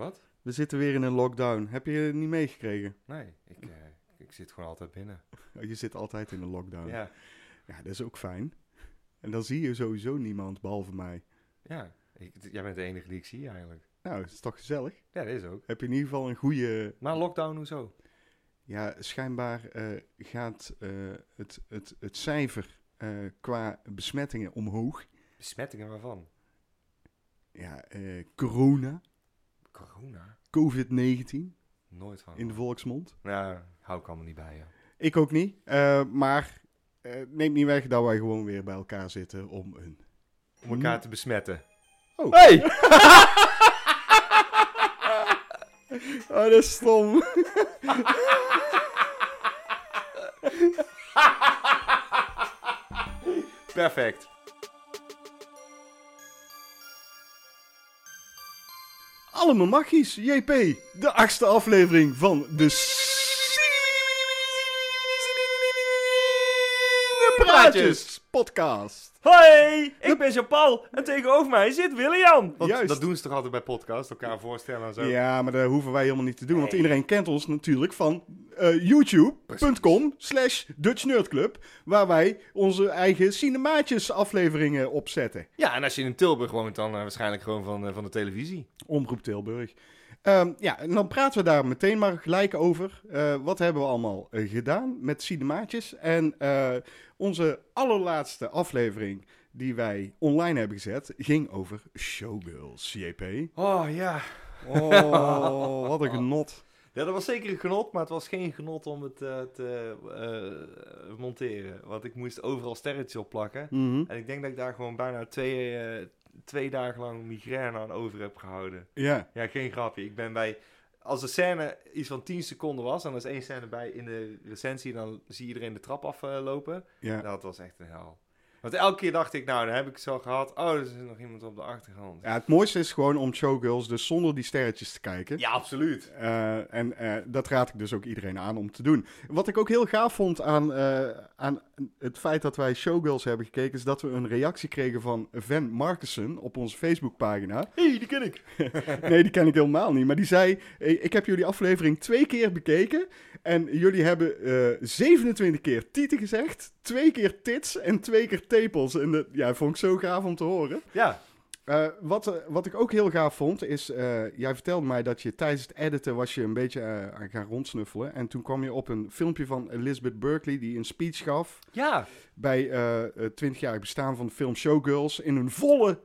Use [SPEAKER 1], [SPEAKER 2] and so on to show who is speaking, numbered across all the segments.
[SPEAKER 1] Wat?
[SPEAKER 2] We zitten weer in een lockdown. Heb je het niet meegekregen?
[SPEAKER 1] Nee, ik, eh, ik zit gewoon altijd binnen.
[SPEAKER 2] Oh, Je zit altijd in een lockdown.
[SPEAKER 1] Ja,
[SPEAKER 2] Ja, dat is ook fijn. En dan zie je sowieso niemand, behalve mij.
[SPEAKER 1] ja. Ik, jij bent de enige die ik zie eigenlijk.
[SPEAKER 2] Nou, dat is toch gezellig?
[SPEAKER 1] Ja, dat is ook.
[SPEAKER 2] Heb je in ieder geval een goede...
[SPEAKER 1] Maar lockdown, hoezo?
[SPEAKER 2] Ja, schijnbaar eh, gaat eh, het, het, het cijfer qua besmettingen omhoog.
[SPEAKER 1] Besmettingen waarvan?
[SPEAKER 2] Ja, corona,
[SPEAKER 1] Corona?
[SPEAKER 2] COVID-19
[SPEAKER 1] Nooit van.
[SPEAKER 2] in de volksmond.
[SPEAKER 1] Ja, hou ik allemaal niet bij, ja.
[SPEAKER 2] Ik ook niet. eh, maar eh, neemt niet weg dat wij gewoon weer bij elkaar zitten om een...
[SPEAKER 1] Om elkaar te besmetten.
[SPEAKER 2] Oh.
[SPEAKER 1] Hey!
[SPEAKER 2] Oh, dat is stom.
[SPEAKER 1] Perfect.
[SPEAKER 2] Allemaal magisch, JP. De achtste aflevering van de Praatjes podcast.
[SPEAKER 1] Hoi, ik ben Jean-Paul en tegenover mij zit William. Want
[SPEAKER 2] Juist.
[SPEAKER 1] dat doen ze toch altijd bij podcasts, elkaar voorstellen en zo.
[SPEAKER 2] Ja, maar dat hoeven wij helemaal niet te doen, want iedereen kent ons natuurlijk van eh, youtube.com slash Dutch Nerd Club, waar wij onze eigen cinemaatjes afleveringen opzetten.
[SPEAKER 1] Ja, en als je in Tilburg woont, dan eh, waarschijnlijk gewoon van, eh, van de televisie.
[SPEAKER 2] Omroep Tilburg. Ehm, ja, en dan praten we daar meteen maar gelijk over. Eh, wat hebben we allemaal eh, gedaan met cinemaatjes? En eh, onze allerlaatste aflevering die wij online hebben gezet, ging over Showgirls, JP.
[SPEAKER 1] Oh ja.
[SPEAKER 2] Oh, wat een genot.
[SPEAKER 1] Ja, dat was zeker een genot, maar het was geen genot om het te monteren. Want ik moest overal sterretjes op plakken.
[SPEAKER 2] Mhm.
[SPEAKER 1] En ik denk dat ik daar gewoon bijna twee, twee dagen lang migraine aan over heb gehouden.
[SPEAKER 2] Ja,
[SPEAKER 1] Ja, geen grapje. Ik ben bij... Als de scène iets van 10 seconden was, en er is één scène bij in de recensie, dan zie je iedereen de trap aflopen.
[SPEAKER 2] ja.
[SPEAKER 1] dat was echt een hel. Want elke keer dacht ik, nou, dan heb ik zo gehad. Oh, er is nog iemand op de achtergrond.
[SPEAKER 2] ja, het mooiste is gewoon om Showgirls dus zonder die sterretjes te kijken.
[SPEAKER 1] Ja, absoluut.
[SPEAKER 2] Eh, en eh, dat raad ik dus ook iedereen aan om te doen. Wat ik ook heel gaaf vond aan, eh, aan het feit dat wij Showgirls hebben gekeken, is dat we een reactie kregen van Van Markussen op onze Facebookpagina.
[SPEAKER 1] Hé, hey, die ken ik.
[SPEAKER 2] nee, die ken ik helemaal niet. Maar die zei: "Hey, Ik heb jullie aflevering twee keer bekeken. En jullie hebben eh 27 keer tieten gezegd, twee keer tits en twee keer tepels. En dat ja, vond ik zo gaaf om te horen.
[SPEAKER 1] Ja,
[SPEAKER 2] Eh, wat, eh, wat ik ook heel gaaf vond, is... eh, jij vertelde mij dat je tijdens het editen was je een beetje aan gaan rondsnuffelen. En toen kwam je op een filmpje van Elizabeth Berkley die een speech gaf...
[SPEAKER 1] ja.
[SPEAKER 2] bij het 20-jarig bestaan van de film Showgirls in een volle...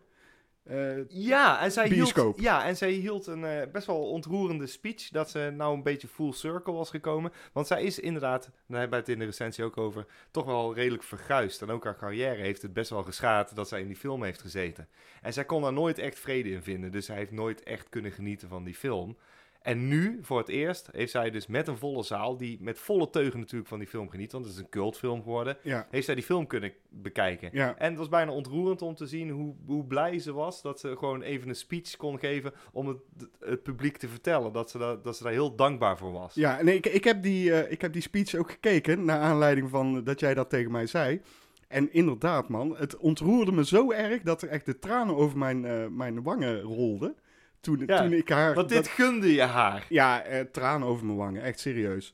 [SPEAKER 2] eh,
[SPEAKER 1] Ja, en zij
[SPEAKER 2] Bioscoop.
[SPEAKER 1] hield, ja, en zij hield een eh, best wel ontroerende speech dat ze nou een beetje full circle was gekomen. Want zij is inderdaad, daar hebben we het in de recensie ook over, toch wel redelijk verguisd. En ook haar carrière heeft het best wel geschaad dat zij in die film heeft gezeten. En zij kon daar nooit echt vrede in vinden, dus zij heeft nooit echt kunnen genieten van die film. En nu, voor het eerst, heeft zij dus met een volle zaal, die met volle teugen natuurlijk van die film geniet, want het is een cultfilm geworden,
[SPEAKER 2] ja,
[SPEAKER 1] heeft zij die film kunnen bekijken.
[SPEAKER 2] ja.
[SPEAKER 1] En het was bijna ontroerend om te zien hoe, hoe blij ze was dat ze gewoon even een speech kon geven om het, het publiek te vertellen. Dat ze, daar, dat ze daar heel dankbaar voor was.
[SPEAKER 2] Ja, nee, ik, ik, heb die, eh, ik heb die speech ook gekeken, naar aanleiding van dat jij dat tegen mij zei. En inderdaad, man, het ontroerde me zo erg dat er echt de tranen over mijn, eh, mijn wangen rolden. Toen,
[SPEAKER 1] Ja,
[SPEAKER 2] toen ik haar...
[SPEAKER 1] Want dit
[SPEAKER 2] dat-
[SPEAKER 1] gunde je haar.
[SPEAKER 2] ja, eh, tranen over mijn wangen, echt serieus.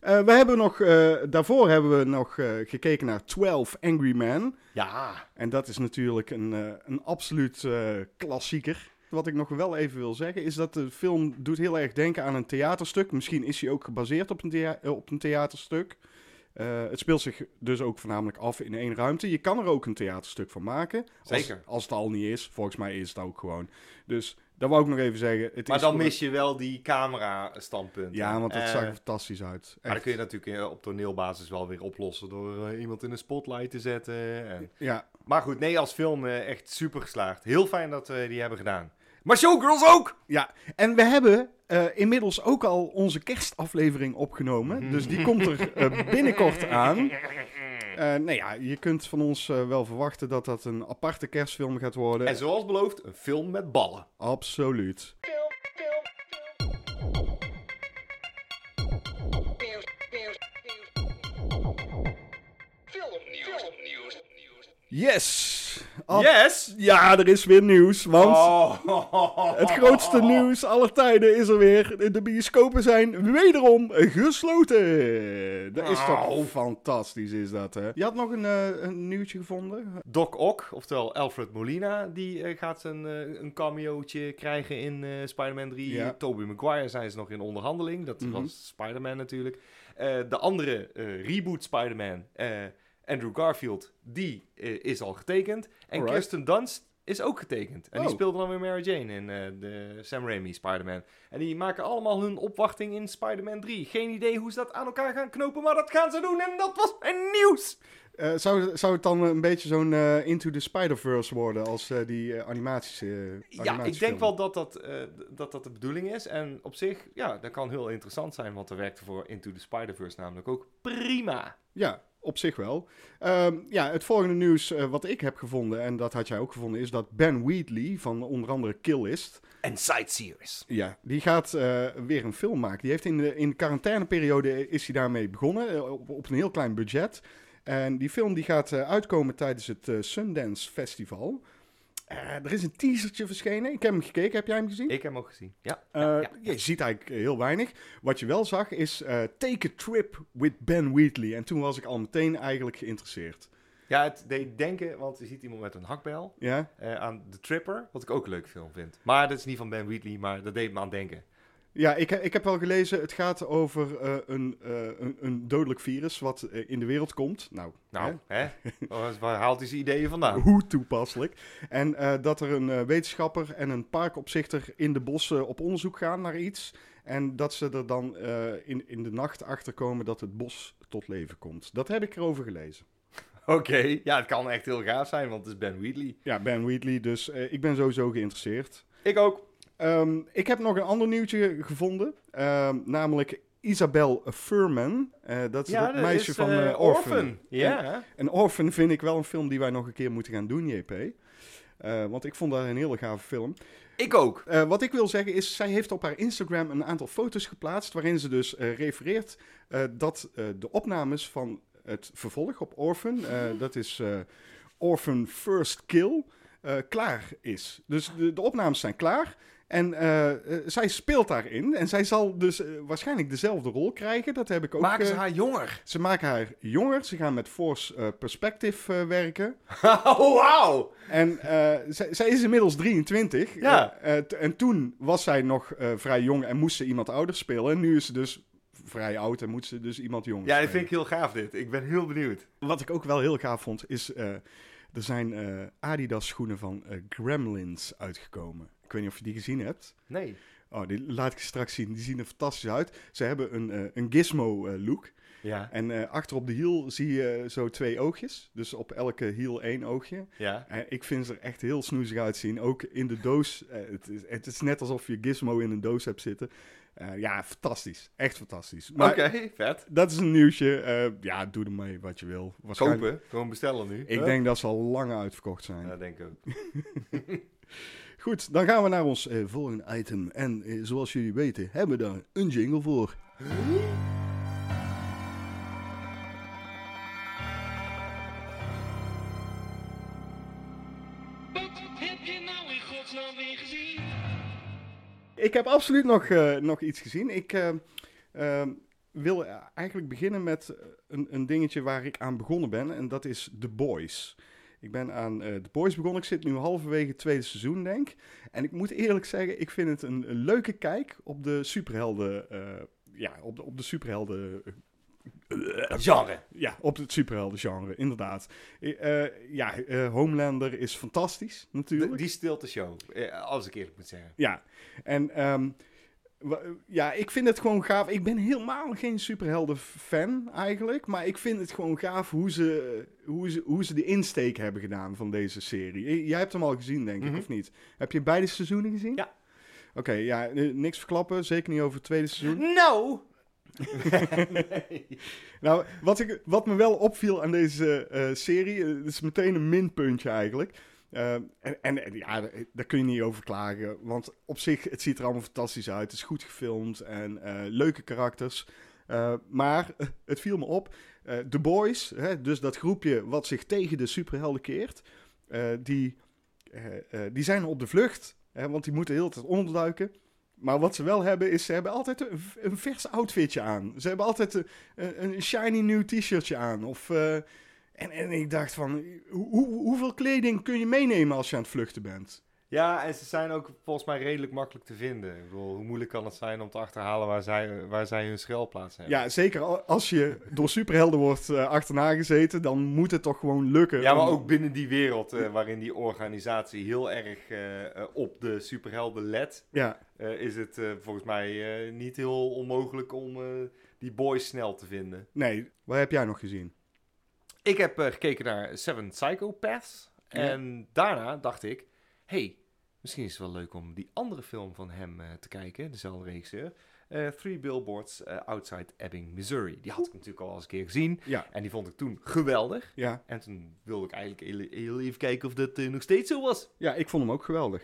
[SPEAKER 2] Eh, we hebben nog, eh, daarvoor hebben we nog eh, gekeken naar 12 Angry Men.
[SPEAKER 1] Ja.
[SPEAKER 2] En dat is natuurlijk een, een absoluut klassieker. Wat ik nog wel even wil zeggen, is dat de film doet heel erg denken aan een theaterstuk. Misschien is hij ook gebaseerd op een, thea- op een theaterstuk. Het speelt zich dus ook voornamelijk af in één ruimte. Je kan er ook een theaterstuk van maken. Als-
[SPEAKER 1] Zeker.
[SPEAKER 2] Als, het al niet is. Volgens mij is het ook gewoon. Dus dat wou ik nog even zeggen. Het
[SPEAKER 1] Maar
[SPEAKER 2] is
[SPEAKER 1] dan mis je wel die camera-standpunten.
[SPEAKER 2] Ja, want dat
[SPEAKER 1] Eh,
[SPEAKER 2] zag er fantastisch uit.
[SPEAKER 1] Maar
[SPEAKER 2] Echt.
[SPEAKER 1] kun je natuurlijk eh, op toneelbasis wel weer oplossen door eh, iemand in een spotlight te zetten. En...
[SPEAKER 2] Ja,
[SPEAKER 1] Maar goed, nee, als film eh, echt super geslaagd. Heel fijn dat we die hebben gedaan. Maar Showgirls ook!
[SPEAKER 2] Ja, en we hebben eh, inmiddels ook al onze kerstaflevering opgenomen. Dus die komt er eh, binnenkort aan. Eh nou ja, je kunt van ons eh, wel verwachten dat dat een aparte kerstfilm gaat worden.
[SPEAKER 1] En zoals beloofd, een film met ballen.
[SPEAKER 2] Absoluut. Yes! Ab-
[SPEAKER 1] Yes!
[SPEAKER 2] Ja, er is weer nieuws, want
[SPEAKER 1] Oh.
[SPEAKER 2] het grootste nieuws aller tijden is er weer. De bioscopen zijn wederom gesloten. Dat is toch
[SPEAKER 1] Oh.
[SPEAKER 2] fantastisch, is dat, hè? Je had nog een, eh, een nieuwtje gevonden?
[SPEAKER 1] Doc Ock, oftewel Alfred Molina, die eh, gaat een, eh, een cameootje krijgen in eh, Spider-Man 3.
[SPEAKER 2] Ja.
[SPEAKER 1] Tobey Maguire zijn ze nog in onderhandeling. Dat
[SPEAKER 2] Mhm.
[SPEAKER 1] was Spider-Man natuurlijk. Eh, de andere eh, reboot Spider-Man, eh, Andrew Garfield, die eh, is al getekend. En
[SPEAKER 2] Alright.
[SPEAKER 1] Kirsten Dunst is ook getekend. En die
[SPEAKER 2] Oh.
[SPEAKER 1] speelde dan weer Mary Jane in eh, de Sam Raimi Spider-Man. En die maken allemaal hun opwachting in Spider-Man 3. Geen idee hoe ze dat aan elkaar gaan knopen, maar dat gaan ze doen. En dat was een nieuws!
[SPEAKER 2] Eh, zou, zou het dan een beetje zo'n Into the Spider-Verse worden als die animaties?
[SPEAKER 1] Ja, ik denk wel dat dat, dat dat de bedoeling is. En op zich, ja, dat kan heel interessant zijn, want er werkte voor Into the Spider-Verse namelijk ook prima.
[SPEAKER 2] Ja, op zich wel. Ehm, ja, het volgende nieuws eh, wat ik heb gevonden, en dat had jij ook gevonden, is dat Ben Wheatley van onder andere Killist,
[SPEAKER 1] En Sightseers.
[SPEAKER 2] ja, die gaat eh, weer een film maken. Die heeft in de, in de quarantaineperiode is hij daarmee begonnen, eh, op, op een heel klein budget. En die film die gaat uitkomen tijdens het Sundance Festival. Eh, er is een teasertje verschenen. Ik heb hem gekeken. Heb jij hem gezien?
[SPEAKER 1] Ik heb hem ook gezien. Ja.
[SPEAKER 2] Eh,
[SPEAKER 1] ja, ja.
[SPEAKER 2] Je ziet eigenlijk heel weinig. Wat je wel zag is eh, Take a Trip with Ben Wheatley. En toen was ik al meteen eigenlijk geïnteresseerd.
[SPEAKER 1] ja, het deed denken, want je ziet iemand met een hakbel
[SPEAKER 2] Ja?
[SPEAKER 1] eh, aan The Tripper, wat ik ook een leuke film vind. Maar dat is niet van Ben Wheatley, maar dat deed me aan denken.
[SPEAKER 2] Ja, ik, ik heb wel gelezen. Het gaat over eh, een, eh, een, een dodelijk virus wat eh, in de wereld komt. Nou,
[SPEAKER 1] Nou,
[SPEAKER 2] hè?
[SPEAKER 1] hè? Waar haalt hij zijn ideeën vandaan?
[SPEAKER 2] hoe toepasselijk. En dat er een wetenschapper en een parkopzichter in de bossen op onderzoek gaan naar iets. En dat ze er dan in, in de nacht achter komen dat het bos tot leven komt. Dat heb ik erover gelezen.
[SPEAKER 1] Oké, ja, het kan echt heel gaaf zijn, want het is Ben Wheatley.
[SPEAKER 2] Ja, Ben Wheatley, dus ik ben sowieso geïnteresseerd.
[SPEAKER 1] Ik ook.
[SPEAKER 2] Ehm, ik heb nog een ander nieuwtje gevonden, ehm, namelijk Isabel Furman. Eh, dat is het
[SPEAKER 1] dat
[SPEAKER 2] meisje
[SPEAKER 1] is,
[SPEAKER 2] van
[SPEAKER 1] eh,
[SPEAKER 2] eh, Orphan.
[SPEAKER 1] Ja.
[SPEAKER 2] En Orphan vind ik wel een film die wij nog een keer moeten gaan doen, JP. Want ik vond dat een hele gave film.
[SPEAKER 1] Ik ook.
[SPEAKER 2] Wat ik wil zeggen is, zij heeft op haar Instagram een aantal foto's geplaatst... waarin ze dus refereert dat de opnames van het vervolg op Orphan... eh, dat is Orphan First Kill, klaar is. Dus de, de opnames zijn klaar... En eh, eh, zij speelt daarin. En zij zal dus eh, waarschijnlijk dezelfde rol krijgen. Dat heb ik ook...
[SPEAKER 1] Maken ze haar jonger?
[SPEAKER 2] ze maken haar jonger. Ze gaan met Force Perspective werken.
[SPEAKER 1] oh, wauw!
[SPEAKER 2] En zij, zij is inmiddels 23.
[SPEAKER 1] Ja.
[SPEAKER 2] En toen was zij nog vrij jong en moest ze iemand ouder spelen. En nu is ze dus vrij oud en moet ze dus iemand jonger
[SPEAKER 1] Ja, dat
[SPEAKER 2] spelen.
[SPEAKER 1] vind ik heel gaaf dit. Ik ben heel benieuwd.
[SPEAKER 2] Wat ik ook wel heel gaaf vond, is... er zijn Adidas schoenen van Gremlins uitgekomen. Ik weet niet of je die gezien hebt.
[SPEAKER 1] Nee.
[SPEAKER 2] Oh, die laat ik je straks zien. Die zien er fantastisch uit. Ze hebben een, eh, een gizmo-look.
[SPEAKER 1] Ja.
[SPEAKER 2] en eh, achter op de hiel zie je zo twee oogjes. Dus op elke hiel één oogje.
[SPEAKER 1] Ja.
[SPEAKER 2] Eh, ik vind ze er echt heel snoezig uitzien. Ook in de doos. eh, het, is, het is net alsof je Gizmo in een doos hebt zitten. Eh, ja, fantastisch. Echt fantastisch.
[SPEAKER 1] Oké, vet.
[SPEAKER 2] dat is een nieuwsje. Eh, ja, doe ermee wat je wil.
[SPEAKER 1] Kopen. Gewoon bestellen nu.
[SPEAKER 2] Ik
[SPEAKER 1] Huh?
[SPEAKER 2] denk dat ze al lang uitverkocht zijn.
[SPEAKER 1] Ja, denk ik ook.
[SPEAKER 2] Goed, dan gaan we naar ons eh, volgende item. En eh, zoals jullie weten, hebben we daar een jingle voor. Ik heb absoluut nog, eh, nog iets gezien. Ik wil eigenlijk beginnen met een, een dingetje waar ik aan begonnen ben. En dat is The Boys. Ik ben aan eh The Boys begonnen. Ik zit nu halverwege het tweede seizoen, denk ik. En ik moet eerlijk zeggen, ik vind het een, een leuke kijk op de superhelden... eh, ja, op de, op de superhelden... eh,
[SPEAKER 1] Genre.
[SPEAKER 2] ja, op het superhelden-genre, inderdaad. Eh, eh, ja, Homelander is fantastisch, natuurlijk.
[SPEAKER 1] De- die stilte show. Eh, als ik eerlijk moet zeggen.
[SPEAKER 2] Ja, en ehm, ja, ik vind het gewoon gaaf. Ik ben helemaal geen superhelden-fan eigenlijk, maar ik vind het gewoon gaaf hoe ze, hoe, ze, hoe ze de insteek hebben gedaan van deze serie. Jij hebt hem al gezien, denk ik,
[SPEAKER 1] Mhm.
[SPEAKER 2] of niet? Heb je beide seizoenen gezien?
[SPEAKER 1] Ja.
[SPEAKER 2] Oké, ja, niks verklappen, zeker niet over het tweede seizoen.
[SPEAKER 1] Nou!
[SPEAKER 2] Nou, wat, ik, wat me wel opviel aan deze eh, serie, eh, het is meteen een minpuntje eigenlijk. Eh, en, en ja, daar- kun je niet over klagen. Want op zich, het ziet er allemaal fantastisch uit. Het is goed gefilmd en eh, leuke karakters. Eh, maar eh, het viel me op. eh The Boys, hè, dus dat groepje wat zich tegen de superhelden keert. eh, die, eh, eh, die zijn op de vlucht, hè, want die moeten de hele tijd onderduiken. Maar wat ze wel hebben, is ze hebben altijd een, vers outfitje aan. Ze hebben altijd een, een, shiny nieuw t-shirtje aan. Of, eh, en, en ik dacht van, hoe, hoe- hoeveel kleding kun je meenemen als je aan het vluchten bent?
[SPEAKER 1] Ja, en ze zijn ook volgens mij redelijk makkelijk te vinden. Ik bedoel, hoe moeilijk kan het zijn om te achterhalen waar zij, waar zij hun schuilplaats hebben?
[SPEAKER 2] Ja, zeker al- als je door superhelden wordt eh, achterna gezeten, dan moet het toch gewoon lukken.
[SPEAKER 1] Ja, maar
[SPEAKER 2] om-
[SPEAKER 1] ook binnen die wereld eh, waarin die organisatie heel erg eh, op de superhelden let,
[SPEAKER 2] Ja,
[SPEAKER 1] is het volgens mij niet heel onmogelijk om die boys snel te vinden.
[SPEAKER 2] nee, wat heb jij nog gezien?
[SPEAKER 1] Ik heb eh, gekeken naar Seven Psychopaths
[SPEAKER 2] Ja.
[SPEAKER 1] en daarna dacht ik, hey, misschien is het wel leuk om die andere film van hem eh, te kijken, dezelfde regisseur. Eh, Three Billboards Outside Ebbing, Missouri. Die had ik natuurlijk al eens een keer gezien
[SPEAKER 2] Ja,
[SPEAKER 1] en die vond ik toen geweldig.
[SPEAKER 2] ja.
[SPEAKER 1] En toen wilde ik eigenlijk heel, even kijken of dat nog steeds zo was.
[SPEAKER 2] ja, ik vond hem ook geweldig.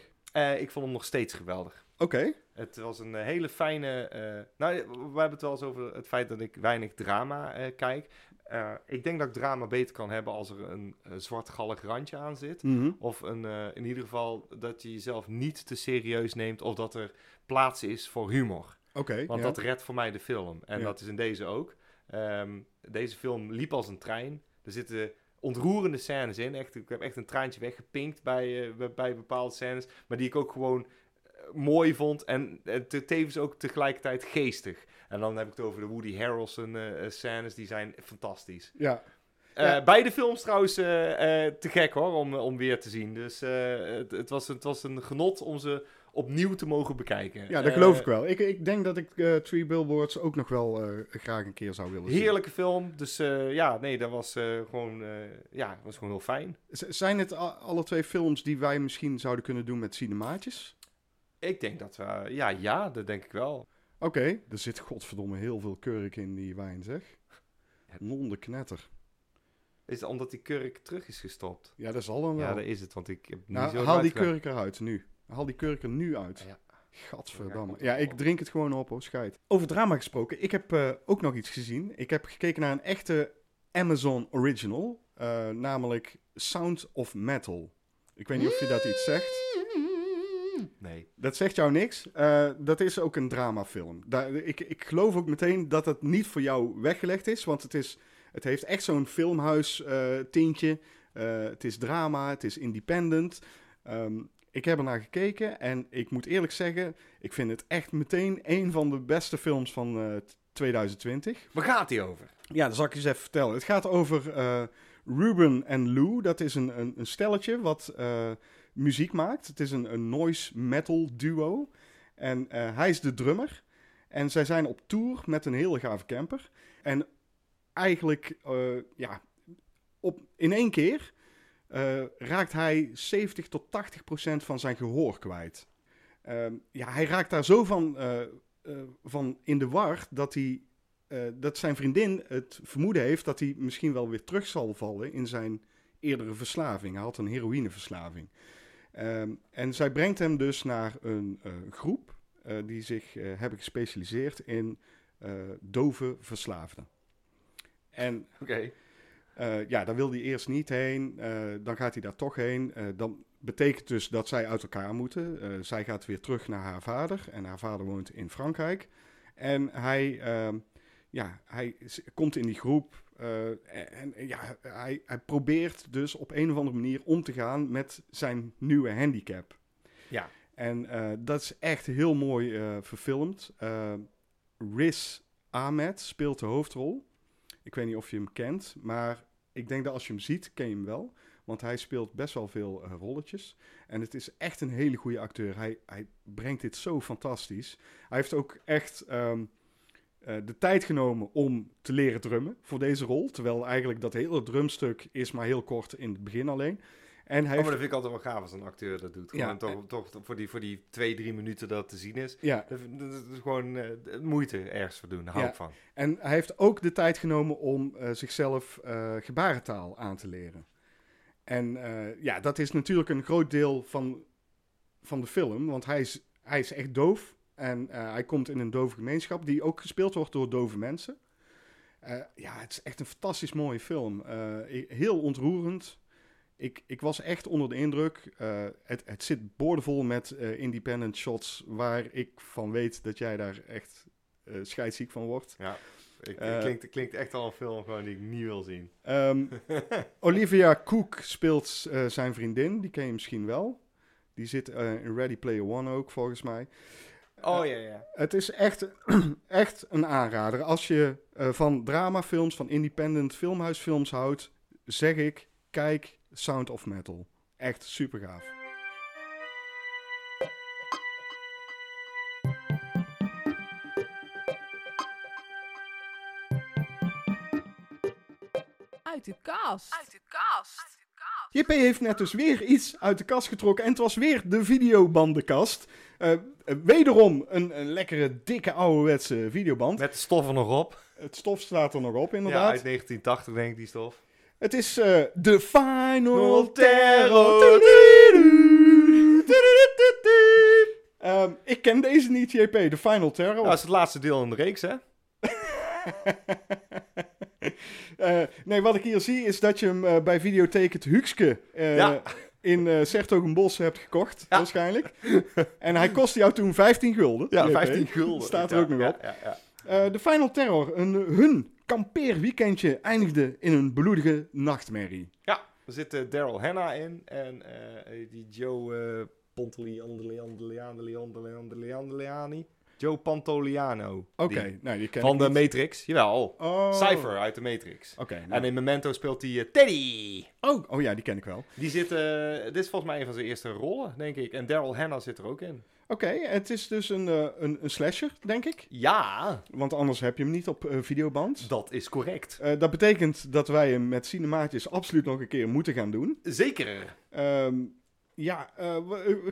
[SPEAKER 1] Ik vond hem nog steeds geweldig.
[SPEAKER 2] Oké,
[SPEAKER 1] Het was een hele fijne. nou, we hebben het wel eens over het feit dat ik weinig drama kijk. Eh, ik denk dat ik drama beter kan hebben als er een zwartgallig randje aan zit.
[SPEAKER 2] Mhm.
[SPEAKER 1] Of een, eh, in ieder geval dat je jezelf niet te serieus neemt. Of dat er plaats is voor humor.
[SPEAKER 2] oké.
[SPEAKER 1] Want
[SPEAKER 2] ja.
[SPEAKER 1] dat redt voor mij de film. En
[SPEAKER 2] Ja.
[SPEAKER 1] dat is in deze ook. Ehm, deze film liep als een trein. Er zitten ontroerende scènes in. Echt, ik heb echt een traantje weggepinkt bij, eh, bij, bepaalde scènes. Maar die ik ook gewoon mooi vond. En, en te- tevens ook tegelijkertijd geestig. En dan heb ik het over de Woody Harrelson eh, eh, scènes. Die zijn fantastisch.
[SPEAKER 2] Ja,
[SPEAKER 1] Eh,
[SPEAKER 2] Ja.
[SPEAKER 1] Beide films trouwens te gek hoor, om, om weer te zien. Dus het, het, was, het was een genot om ze opnieuw te mogen bekijken.
[SPEAKER 2] ja dat geloof ik wel. Ik, ik denk dat ik eh Three Billboards ook nog wel graag een keer zou willen zien.
[SPEAKER 1] Heerlijke film. Dus ja, nee, dat was gewoon, ja, was gewoon heel fijn.
[SPEAKER 2] Z- Zijn het alle twee films die wij misschien zouden kunnen doen met cinemaatjes?
[SPEAKER 1] Ik denk dat we, ja, ja, dat denk ik wel.
[SPEAKER 2] Oké, er zit godverdomme heel veel kurk in die wijn, zeg. Non de knetter.
[SPEAKER 1] Is het omdat die kurk terug is gestopt?
[SPEAKER 2] Ja, dat zal dan wel.
[SPEAKER 1] Ja, dat is het, want ik heb niet
[SPEAKER 2] nou,
[SPEAKER 1] zo
[SPEAKER 2] haal die kurk eruit nu. Haal die kurk er nu uit.
[SPEAKER 1] Ja.
[SPEAKER 2] Gadverdamme.
[SPEAKER 1] Ja,
[SPEAKER 2] ik drink het gewoon op, hoor, scheid. Over drama gesproken, ik heb eh, ook nog iets gezien. Ik heb gekeken naar een echte Amazon original, eh, namelijk Sound of Metal. Ik weet niet of je dat iets zegt.
[SPEAKER 1] Nee.
[SPEAKER 2] Dat zegt jou niks. Eh, dat is ook een dramafilm. Daar, ik, ik geloof ook meteen dat het niet voor jou weggelegd is, want het, is, het heeft echt zo'n filmhuis eh. Eh, het is drama, het is independent. Ehm, ik heb er naar gekeken en ik moet eerlijk zeggen, ik vind het echt meteen een van de beste films van eh, 2020.
[SPEAKER 1] Waar gaat die over?
[SPEAKER 2] Ja, dat zal ik eens even vertellen. Het gaat over Ruben en Lou. Dat is een, een, een stelletje wat muziek maakt. Het is een, een noise metal duo. En eh, hij is de drummer. En zij zijn op tour met een hele gave camper. En eigenlijk, eh, ja, op, in één keer eh, raakt hij 70 tot 80 procent van zijn gehoor kwijt. Ehm, ja, hij raakt daar zo van, van in de war dat hij dat zijn vriendin het vermoeden heeft dat hij misschien wel weer terug zal vallen in zijn eerdere verslaving. Hij had een heroïneverslaving. Ehm, en zij brengt hem dus naar een eh, groep eh, die zich eh, hebben gespecialiseerd in dove verslaafden. En ja, daar wil hij eerst niet heen. dan gaat hij daar toch heen. Dan betekent dus dat zij uit elkaar moeten. Zij gaat weer terug naar haar vader. En haar vader woont in Frankrijk. En hij, ehm, ja, hij komt in die groep. Eh, en en ja, hij, hij probeert dus op een of andere manier om te gaan met zijn nieuwe handicap.
[SPEAKER 1] Ja.
[SPEAKER 2] En eh, dat is echt heel mooi eh, verfilmd. Eh, Riz Ahmed speelt de hoofdrol. Ik weet niet of je hem kent, maar ik denk dat als je hem ziet, ken je hem wel. Want hij speelt best wel veel eh, rolletjes. En het is echt een hele goede acteur. Hij, hij brengt dit zo fantastisch. Hij heeft ook echt ehm, eh, de tijd genomen om te leren drummen voor deze rol. Terwijl eigenlijk dat hele drumstuk is maar heel kort in het begin alleen. En hij
[SPEAKER 1] Oh, maar dat vind ik altijd wel gaaf als een acteur dat doet.
[SPEAKER 2] Ja,
[SPEAKER 1] Gewoon toch, toch voor, die, voor die twee, drie minuten dat te zien is.
[SPEAKER 2] ja,
[SPEAKER 1] Dat, dat is gewoon eh, moeite ergens voor doen. Daar hou
[SPEAKER 2] Ja.
[SPEAKER 1] ik van.
[SPEAKER 2] En hij heeft ook de tijd genomen om eh, zichzelf eh, gebarentaal aan te leren. En eh, ja, dat is natuurlijk een groot deel van, van de film, want hij is, hij is echt doof. En eh, hij komt in een dove gemeenschap die ook gespeeld wordt door dove mensen. Eh, ja, het is echt een fantastisch mooie film. Eh, heel ontroerend. ik, ik was echt onder de indruk. Het, het zit boordevol met independent shots waar ik van weet dat jij daar echt scheidsziek van wordt.
[SPEAKER 1] Ja, ik, het klinkt, het klinkt echt al een film gewoon die ik niet wil zien.
[SPEAKER 2] Ehm, Olivia Cook speelt zijn vriendin, die ken je misschien wel. Die zit in Ready Player One ook, volgens mij.
[SPEAKER 1] Oh ja, ja.
[SPEAKER 2] Het is echt, echt een aanrader. Als je eh, van dramafilms, van independent filmhuisfilms houdt, zeg ik, kijk Sound of Metal. Echt super gaaf.
[SPEAKER 3] Uit de kast. Uit de kast.
[SPEAKER 2] JP heeft net dus weer iets uit de kast getrokken en het was weer de videobandenkast. Eh, eh, wederom een, een lekkere, dikke, ouderwetse videoband.
[SPEAKER 1] Met de stof er nog op.
[SPEAKER 2] Het stof staat er nog op,
[SPEAKER 1] Ja,
[SPEAKER 2] inderdaad.
[SPEAKER 1] uit 1980 denk ik die stof.
[SPEAKER 2] Het is eh The Final Terror. Ehm, ik ken deze niet, JP. The Final Terror.
[SPEAKER 1] Nou, dat is het laatste deel in de reeks, hè?
[SPEAKER 2] Eh, nee, wat ik hier zie is dat je hem eh, bij Videotheek het Huxke eh
[SPEAKER 1] Ja.
[SPEAKER 2] In eh Sertogenbos hebt gekocht,
[SPEAKER 1] Ja.
[SPEAKER 2] waarschijnlijk. en hij kostte jou toen 15 gulden.
[SPEAKER 1] Ja,
[SPEAKER 2] JP.
[SPEAKER 1] 15 gulden.
[SPEAKER 2] Staat er ook nog op.
[SPEAKER 1] Ja, ja.
[SPEAKER 2] Eh, de Final Terror, een, hun kampeerweekendje eindigde in een bloedige nachtmerrie.
[SPEAKER 1] Ja, er zit eh, Daryl Hannah in en eh, die Joe uh, Pontoliani. Joe Pantoliano.
[SPEAKER 2] Oké, nou die ken
[SPEAKER 1] Van
[SPEAKER 2] ik
[SPEAKER 1] de
[SPEAKER 2] niet.
[SPEAKER 1] Matrix, jawel.
[SPEAKER 2] Oh.
[SPEAKER 1] Cypher uit de Matrix.
[SPEAKER 2] Oké, nou.
[SPEAKER 1] En in Memento speelt hij eh, Teddy.
[SPEAKER 2] oh, oh ja, die ken ik wel.
[SPEAKER 1] Die zit, eh, dit is volgens mij een van zijn eerste rollen, denk ik. En Daryl Hannah zit er ook in.
[SPEAKER 2] Oké, het is dus een, eh, een, een slasher, denk ik.
[SPEAKER 1] Ja,
[SPEAKER 2] Want anders heb je hem niet op videoband.
[SPEAKER 1] dat is correct.
[SPEAKER 2] Dat betekent dat wij hem met cinemaatjes absoluut nog een keer moeten gaan doen.
[SPEAKER 1] Zeker.
[SPEAKER 2] Ehm, ja, eh, eh,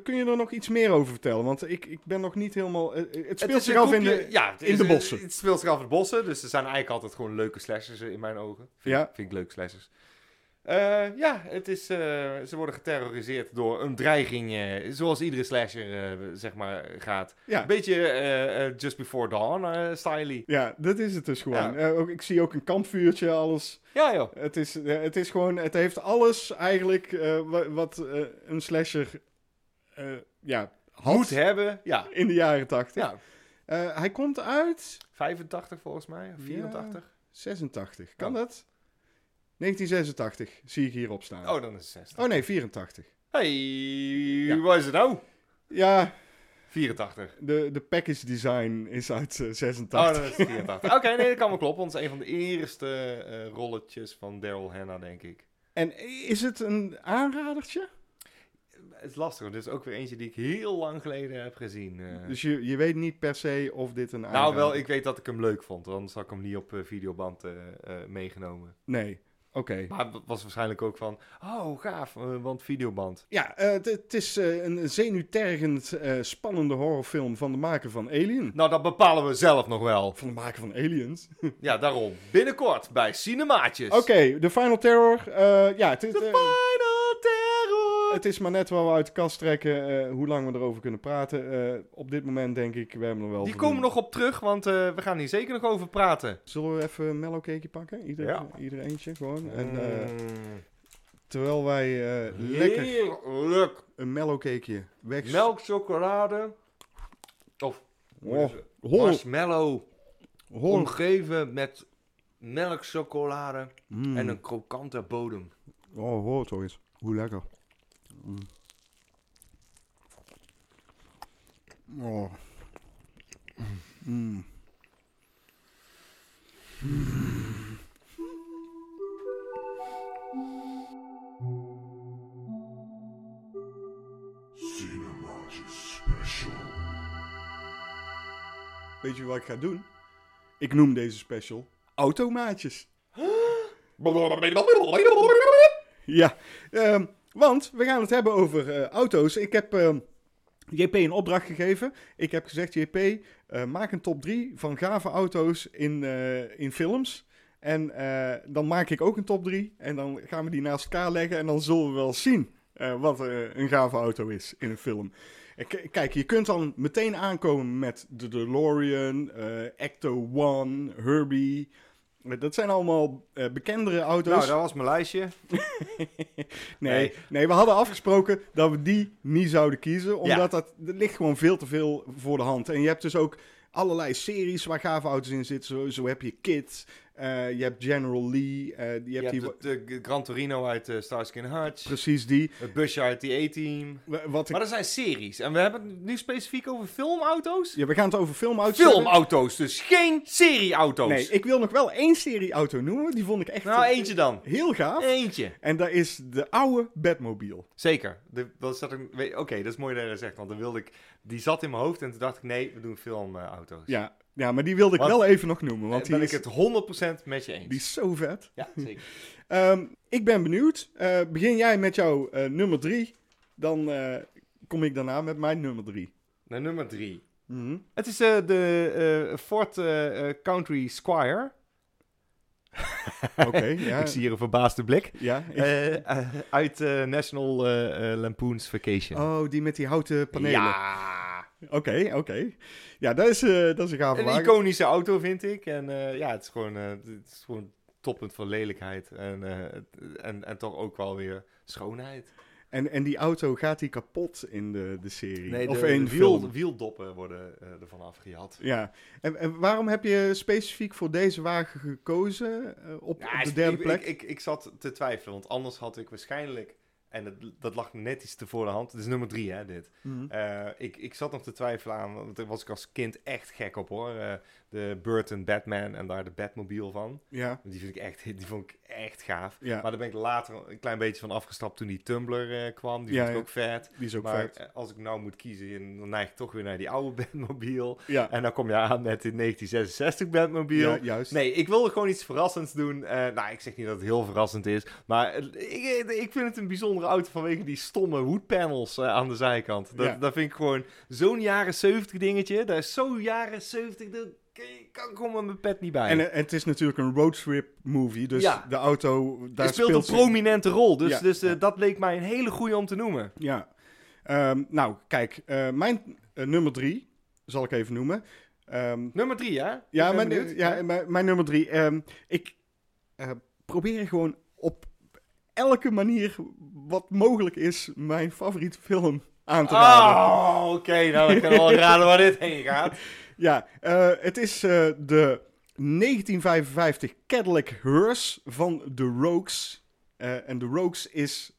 [SPEAKER 2] kun je er nog iets meer over vertellen? Want ik, ik ben nog niet helemaal... eh, het speelt zich af in de...
[SPEAKER 1] ja,
[SPEAKER 2] in
[SPEAKER 1] is-
[SPEAKER 2] de bossen.
[SPEAKER 1] Het speelt zich af in de bossen, dus er zijn eigenlijk altijd gewoon leuke slashers in mijn ogen. Vind,
[SPEAKER 2] Ja.
[SPEAKER 1] ik, vind ik leuk slashers. Eh, ja, het is, eh, ze worden geterroriseerd door een dreiging, eh, zoals iedere slasher zeg maar gaat.
[SPEAKER 2] Ja.
[SPEAKER 1] Een beetje Just Before Dawn eh style
[SPEAKER 2] Ja, dat is het dus gewoon.
[SPEAKER 1] Ja.
[SPEAKER 2] Ook, ik zie ook een kampvuurtje, alles.
[SPEAKER 1] Ja joh.
[SPEAKER 2] Het is, het is gewoon... Het heeft alles eigenlijk wa- wat een slasher... ja, had
[SPEAKER 1] Moet hebben, ja.
[SPEAKER 2] in de jaren tachtig.
[SPEAKER 1] ja.
[SPEAKER 2] Hij komt uit
[SPEAKER 1] 85 volgens mij, of 84.
[SPEAKER 2] 86. Kan
[SPEAKER 1] Oh.
[SPEAKER 2] dat? 1986 zie ik hierop staan.
[SPEAKER 1] Oh, dan is het 60.
[SPEAKER 2] Oh nee, 84.
[SPEAKER 1] Hey, wat is het nou?
[SPEAKER 2] Ja,
[SPEAKER 1] 84.
[SPEAKER 2] de, de package design is uit eh,
[SPEAKER 1] Oh,
[SPEAKER 2] 86.
[SPEAKER 1] is het 84. Oké, nee, dat kan wel kloppen. Want het is een van de eerste eh, rolletjes van Daryl Hannah, denk ik.
[SPEAKER 2] En is het een aanradertje?
[SPEAKER 1] Het is lastig, want dit is ook weer eentje die ik heel lang geleden heb gezien. eh.
[SPEAKER 2] Dus je, je weet niet per se of dit een
[SPEAKER 1] nou,
[SPEAKER 2] aanrader
[SPEAKER 1] wel, ik weet dat ik hem leuk vond. Anders had ik hem niet op videoband meegenomen.
[SPEAKER 2] Nee, oké.
[SPEAKER 1] Maar het was waarschijnlijk ook van, oh gaaf, eh, want videoband.
[SPEAKER 2] Ja, eh, het- is eh, een zenuwtergend spannende horrorfilm van de maker van Alien.
[SPEAKER 1] Nou, dat bepalen we zelf nog wel.
[SPEAKER 2] Van de maker van Aliens.
[SPEAKER 1] Ja, daarom. Binnenkort bij Cinemaatjes.
[SPEAKER 2] Oké, de Final Terror. ja, het is,
[SPEAKER 1] The Final.
[SPEAKER 2] Het is maar net waar we uit de kast trekken eh, hoe lang we erover kunnen praten. Eh, op dit moment denk ik, we hebben er wel
[SPEAKER 1] Die komen nog op terug, want eh, we gaan hier zeker nog over praten.
[SPEAKER 2] Zullen we even een mellow cakeje pakken? Ieder,
[SPEAKER 1] Ja.
[SPEAKER 2] ieder eentje gewoon. En,
[SPEAKER 1] Mm.
[SPEAKER 2] terwijl wij lekker
[SPEAKER 1] Heerlijk.
[SPEAKER 2] een mellow cakeje weg...
[SPEAKER 1] Melk, chocolade. Of
[SPEAKER 2] Oh,
[SPEAKER 1] marshmallow.
[SPEAKER 2] hol.
[SPEAKER 1] Omgeven met melk, chocolade
[SPEAKER 2] Mm.
[SPEAKER 1] en een krokante bodem.
[SPEAKER 2] Oh, hoor toch eens. Hoe lekker. Mm. Oh. Mm. Weet je wat ik ga doen? Ik noem deze special Automaatjes. Ja, ehm, want we gaan het hebben over eh, auto's. Ik heb ehm, JP een opdracht gegeven. Ik heb gezegd, JP, eh, maak een top 3 van gave auto's in, eh, in films. En dan maak ik ook een top 3. En dan gaan we die naast elkaar leggen. En dan zullen we wel zien wat een gave auto is in een film. Kijk, je kunt dan meteen aankomen met de DeLorean, Ecto One, Herbie. Dat zijn allemaal eh, bekendere auto's.
[SPEAKER 1] Nou, dat was mijn lijstje.
[SPEAKER 2] nee,
[SPEAKER 1] Nee.
[SPEAKER 2] nee, we hadden afgesproken dat we die niet zouden kiezen. Omdat dat, dat ligt gewoon veel te veel voor de hand. En je hebt dus ook allerlei series waar gave auto's in zitten. Zo, zo heb je Kit, eh, je hebt General Lee, eh, je
[SPEAKER 1] Je
[SPEAKER 2] hebt
[SPEAKER 1] hebt
[SPEAKER 2] die,
[SPEAKER 1] de, de Gran Torino uit uh, Starsky Hutch.
[SPEAKER 2] precies die.
[SPEAKER 1] Het busje uit die A-team.
[SPEAKER 2] Wa- Wat ik,
[SPEAKER 1] Maar dat zijn series. En we hebben het nu specifiek over filmauto's?
[SPEAKER 2] ja, we gaan het over filmauto's hebben.
[SPEAKER 1] Filmauto's, dus geen serieauto's.
[SPEAKER 2] Nee, ik wil nog wel één serie auto noemen. Die vond ik echt
[SPEAKER 1] Nou,
[SPEAKER 2] eh,
[SPEAKER 1] eentje dan.
[SPEAKER 2] heel gaaf.
[SPEAKER 1] Eentje.
[SPEAKER 2] En dat is de oude Batmobile.
[SPEAKER 1] Zeker. Oké, dat is mooi dat je dat zegt. Want dan wilde ik... Die zat in mijn hoofd en toen dacht ik... Nee, we doen filmauto's.
[SPEAKER 2] Ja, ja, maar die wilde ik
[SPEAKER 1] Want-
[SPEAKER 2] wel even nog noemen. Want die
[SPEAKER 1] ben
[SPEAKER 2] is,
[SPEAKER 1] ik het 100% met je eens.
[SPEAKER 2] die is zo vet.
[SPEAKER 1] Ja, zeker.
[SPEAKER 2] Ehm, ik ben benieuwd. Eh, begin jij met jouw eh, nummer drie. Dan eh, kom ik daarna met mijn nummer drie.
[SPEAKER 1] Naar nummer drie.
[SPEAKER 2] Mhm.
[SPEAKER 1] Het is eh, de eh, Ford eh, eh, Country Squire.
[SPEAKER 2] Oké, ja.
[SPEAKER 1] Ik zie hier een verbaasde blik.
[SPEAKER 2] ja.
[SPEAKER 1] Eh, eh, uit eh, National eh, eh, Lampoon's Vacation.
[SPEAKER 2] Oh, die met die houten panelen.
[SPEAKER 1] Ja.
[SPEAKER 2] Oké, oké. Ja, dat is, eh, dat is een gave
[SPEAKER 1] Een
[SPEAKER 2] wagen.
[SPEAKER 1] iconische auto vind ik. En eh, ja, het is gewoon, eh, het is gewoon toppunt van lelijkheid. En, en, en toch ook wel weer schoonheid.
[SPEAKER 2] En, en die auto gaat die kapot in de, de serie?
[SPEAKER 1] Nee,
[SPEAKER 2] of
[SPEAKER 1] de,
[SPEAKER 2] in
[SPEAKER 1] de
[SPEAKER 2] de
[SPEAKER 1] wiel, wieldoppen worden ervan afgejat.
[SPEAKER 2] Ja. En, en waarom heb je specifiek voor deze wagen gekozen op,
[SPEAKER 1] Ja,
[SPEAKER 2] op de derde
[SPEAKER 1] ik,
[SPEAKER 2] plek?
[SPEAKER 1] Ik, ik, ik zat te twijfelen, want anders had ik waarschijnlijk... En dat, dat lag net iets te voor de hand. Het is nummer drie, hè, dit.
[SPEAKER 2] Mhm.
[SPEAKER 1] Eh, ik, ik zat nog te twijfelen aan, want daar was ik als kind echt gek op, hoor. Eh, de Burton Batman en daar de Batmobile van.
[SPEAKER 2] Ja,
[SPEAKER 1] Die, vind ik echt, die vond ik echt gaaf.
[SPEAKER 2] ja.
[SPEAKER 1] Maar daar ben ik later een klein beetje van afgestapt toen die Tumblr eh, kwam. Die
[SPEAKER 2] Ja,
[SPEAKER 1] vond ik ook vet.
[SPEAKER 2] die is ook
[SPEAKER 1] maar
[SPEAKER 2] vet.
[SPEAKER 1] eh, als ik nou moet kiezen, dan neig ik toch weer naar die oude Batmobile.
[SPEAKER 2] Ja,
[SPEAKER 1] En dan kom je aan met de 1966 Batmobile.
[SPEAKER 2] ja, juist.
[SPEAKER 1] Nee, ik wilde gewoon iets verrassends doen. Eh, nou, ik zeg niet dat het heel verrassend is. Maar ik, ik vind het een bijzondere auto vanwege die stomme woodpanels eh, aan de zijkant. Dat, dat vind ik gewoon zo'n jaren 70 dingetje. Dat is zo jaren 70. Daar kan ik gewoon mijn pet niet bij.
[SPEAKER 2] En, eh, het is natuurlijk een roadtrip movie, dus
[SPEAKER 1] Ja.
[SPEAKER 2] de auto, daar
[SPEAKER 1] het speelt,
[SPEAKER 2] speelt
[SPEAKER 1] een prominente rol. Dus,
[SPEAKER 2] Ja,
[SPEAKER 1] dus eh,
[SPEAKER 2] ja.
[SPEAKER 1] dat leek mij een hele goede om te noemen.
[SPEAKER 2] Ja. Ehm, nou, kijk, eh, mijn nummer drie zal ik even noemen. Ehm,
[SPEAKER 1] Nummer drie, ja? Ik
[SPEAKER 2] ja,
[SPEAKER 1] ben
[SPEAKER 2] mijn,
[SPEAKER 1] benieuwd.
[SPEAKER 2] ja mijn, mijn nummer drie. ehm, ik probeer gewoon op elke manier wat mogelijk is mijn favoriete film aan te raden.
[SPEAKER 1] Oh, oké. nou, ik kan wel raden waar dit heen gaat.
[SPEAKER 2] Ja, eh, het is eh, de 1955 Cadillac Hearse van The Rogues. Eh, en The Rogues is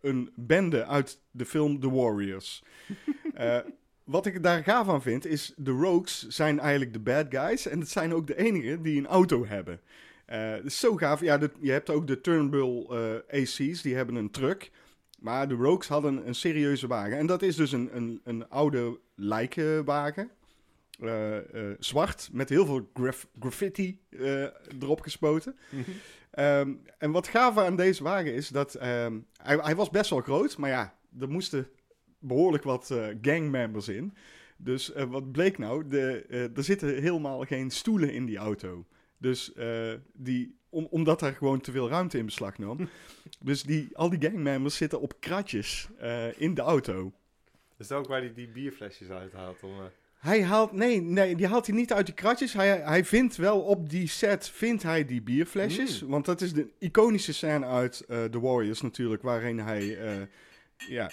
[SPEAKER 2] een bende uit de film The Warriors. Wat ik daar gaaf aan vind, is de Rogues zijn eigenlijk de bad guys. En het zijn ook de enigen die een auto hebben. Is zo gaaf. Ja, de- je hebt ook de Turnbull AC's, die hebben een truck. Maar de Rogues hadden een serieuze wagen. En dat is dus een, een, een oude lijkenwagen. Eh, eh, zwart, met heel veel graf- graffiti eh, erop gespoten. Ehm, en wat gaaf aan deze wagen is dat ehm, hij, hij was best wel groot, maar ja, er moesten behoorlijk wat gangmembers in. Dus wat bleek nou? De, er zitten helemaal geen stoelen in die auto. Dus die, om, omdat daar gewoon te veel ruimte in beslag nam. dus die, al die gangmembers zitten op kratjes in de auto.
[SPEAKER 1] Is dat ook waar hij die bierflesjes uithaalt? Om,
[SPEAKER 2] Hij haalt, nee, nee, die haalt hij niet uit die kratjes. Hij, hij vindt wel op die set, vindt hij die bierflesjes. Want dat is de iconische scène uit eh The Warriors natuurlijk, waarin hij, eh, ja,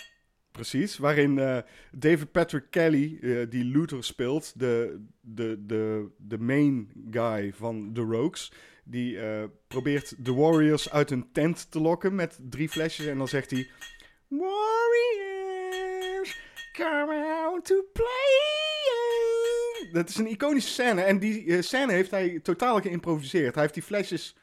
[SPEAKER 2] precies, waarin eh, David Patrick Kelly, die Luther speelt, de, de, de, de main guy van The Rogues, die probeert de Warriors uit een tent te lokken met drie flesjes en dan zegt hij, Warriors, come out to play. Dat is een iconische scène. En die eh, scène heeft hij totaal geïmproviseerd. Hij heeft die flesjes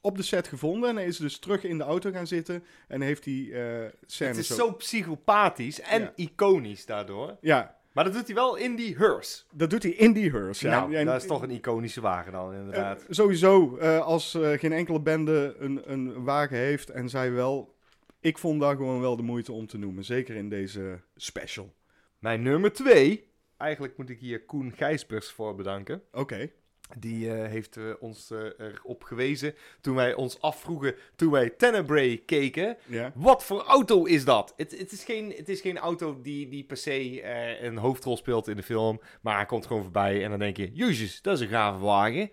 [SPEAKER 2] op de set gevonden. En hij is dus terug in de auto gaan zitten. En heeft die eh scène
[SPEAKER 1] het is
[SPEAKER 2] zo...
[SPEAKER 1] zo psychopathisch en
[SPEAKER 2] Ja.
[SPEAKER 1] iconisch daardoor.
[SPEAKER 2] Ja,
[SPEAKER 1] Maar dat doet hij wel in die hearse.
[SPEAKER 2] dat doet hij in die hearse. Ja.
[SPEAKER 1] nou,
[SPEAKER 2] En-
[SPEAKER 1] dat is toch een iconische wagen dan, inderdaad.
[SPEAKER 2] sowieso, eh, als eh, geen enkele bende een, een wagen heeft en zij wel... Ik vond daar gewoon wel de moeite om te noemen. Zeker in deze special.
[SPEAKER 1] Mijn nummer twee. Eigenlijk moet ik hier Koen Gijsbers voor bedanken.
[SPEAKER 2] Oké.
[SPEAKER 1] Die eh, heeft eh, ons eh, erop gewezen toen wij ons afvroegen, toen wij Tenebrae keken. Wat voor auto is dat? Het, het, is, geen, het is geen auto die, die per se een hoofdrol speelt in de film. Maar hij komt gewoon voorbij en dan denk je... Jezus, dat is een gave wagen.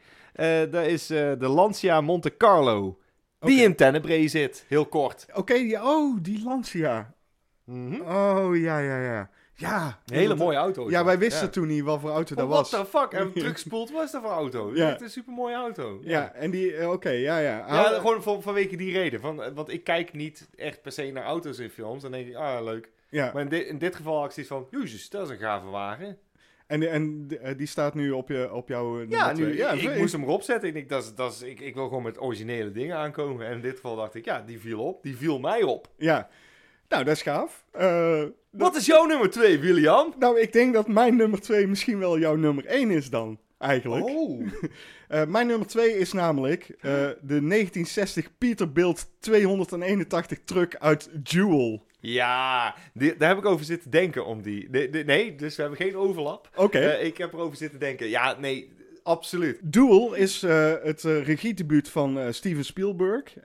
[SPEAKER 1] Dat is de Lancia Monte Carlo. Die in Tenebrae zit. Heel kort.
[SPEAKER 2] Oké, ja, oh, die Lancia.
[SPEAKER 1] Mhm.
[SPEAKER 2] Oh, ja, ja, ja. Ja.
[SPEAKER 1] Een hele mooie auto.
[SPEAKER 2] Ja, wij wisten
[SPEAKER 1] Ja.
[SPEAKER 2] toen niet wat voor auto dat
[SPEAKER 1] What
[SPEAKER 2] was.
[SPEAKER 1] the fuck? En terugspoelt, wat is dat voor auto?
[SPEAKER 2] Ja.
[SPEAKER 1] Het is een super mooie auto.
[SPEAKER 2] Ja, en die, eh, oké, ja, ja.
[SPEAKER 1] Ja, gewoon van, vanwege die reden. Van, eh, want ik kijk niet echt per se naar auto's in films. Dan denk ik, ah, leuk.
[SPEAKER 2] ja.
[SPEAKER 1] Maar in, dit- in dit geval had ik zoiets van, jezus, dat is een gave wagen.
[SPEAKER 2] En, en eh, die staat nu op, je, op jouw
[SPEAKER 1] Ja, nu,
[SPEAKER 2] twee.
[SPEAKER 1] ik, moest hem erop zetten. Ik, denk, dat is, dat is, ik, ik wil gewoon met originele dingen aankomen. En in dit geval dacht ik, ja, die viel op. Die viel mij op.
[SPEAKER 2] Ja. Nou, dat is gaaf. Eh,
[SPEAKER 1] Wat is jouw nummer twee, William?
[SPEAKER 2] nou, ik denk dat mijn nummer 2 misschien wel jouw nummer 1 is dan, eigenlijk.
[SPEAKER 1] Oh.
[SPEAKER 2] Eh, mijn nummer 2 is namelijk eh, de 1960 Peterbilt 281 truck uit Jewel.
[SPEAKER 1] Ja, die- daar heb ik over zitten denken om die. Nee, dus we hebben geen overlap.
[SPEAKER 2] Oké.
[SPEAKER 1] Ik heb erover zitten denken. Ja, nee, absoluut.
[SPEAKER 2] Duel is eh, het eh, regiedebuut van eh, Steven Spielberg.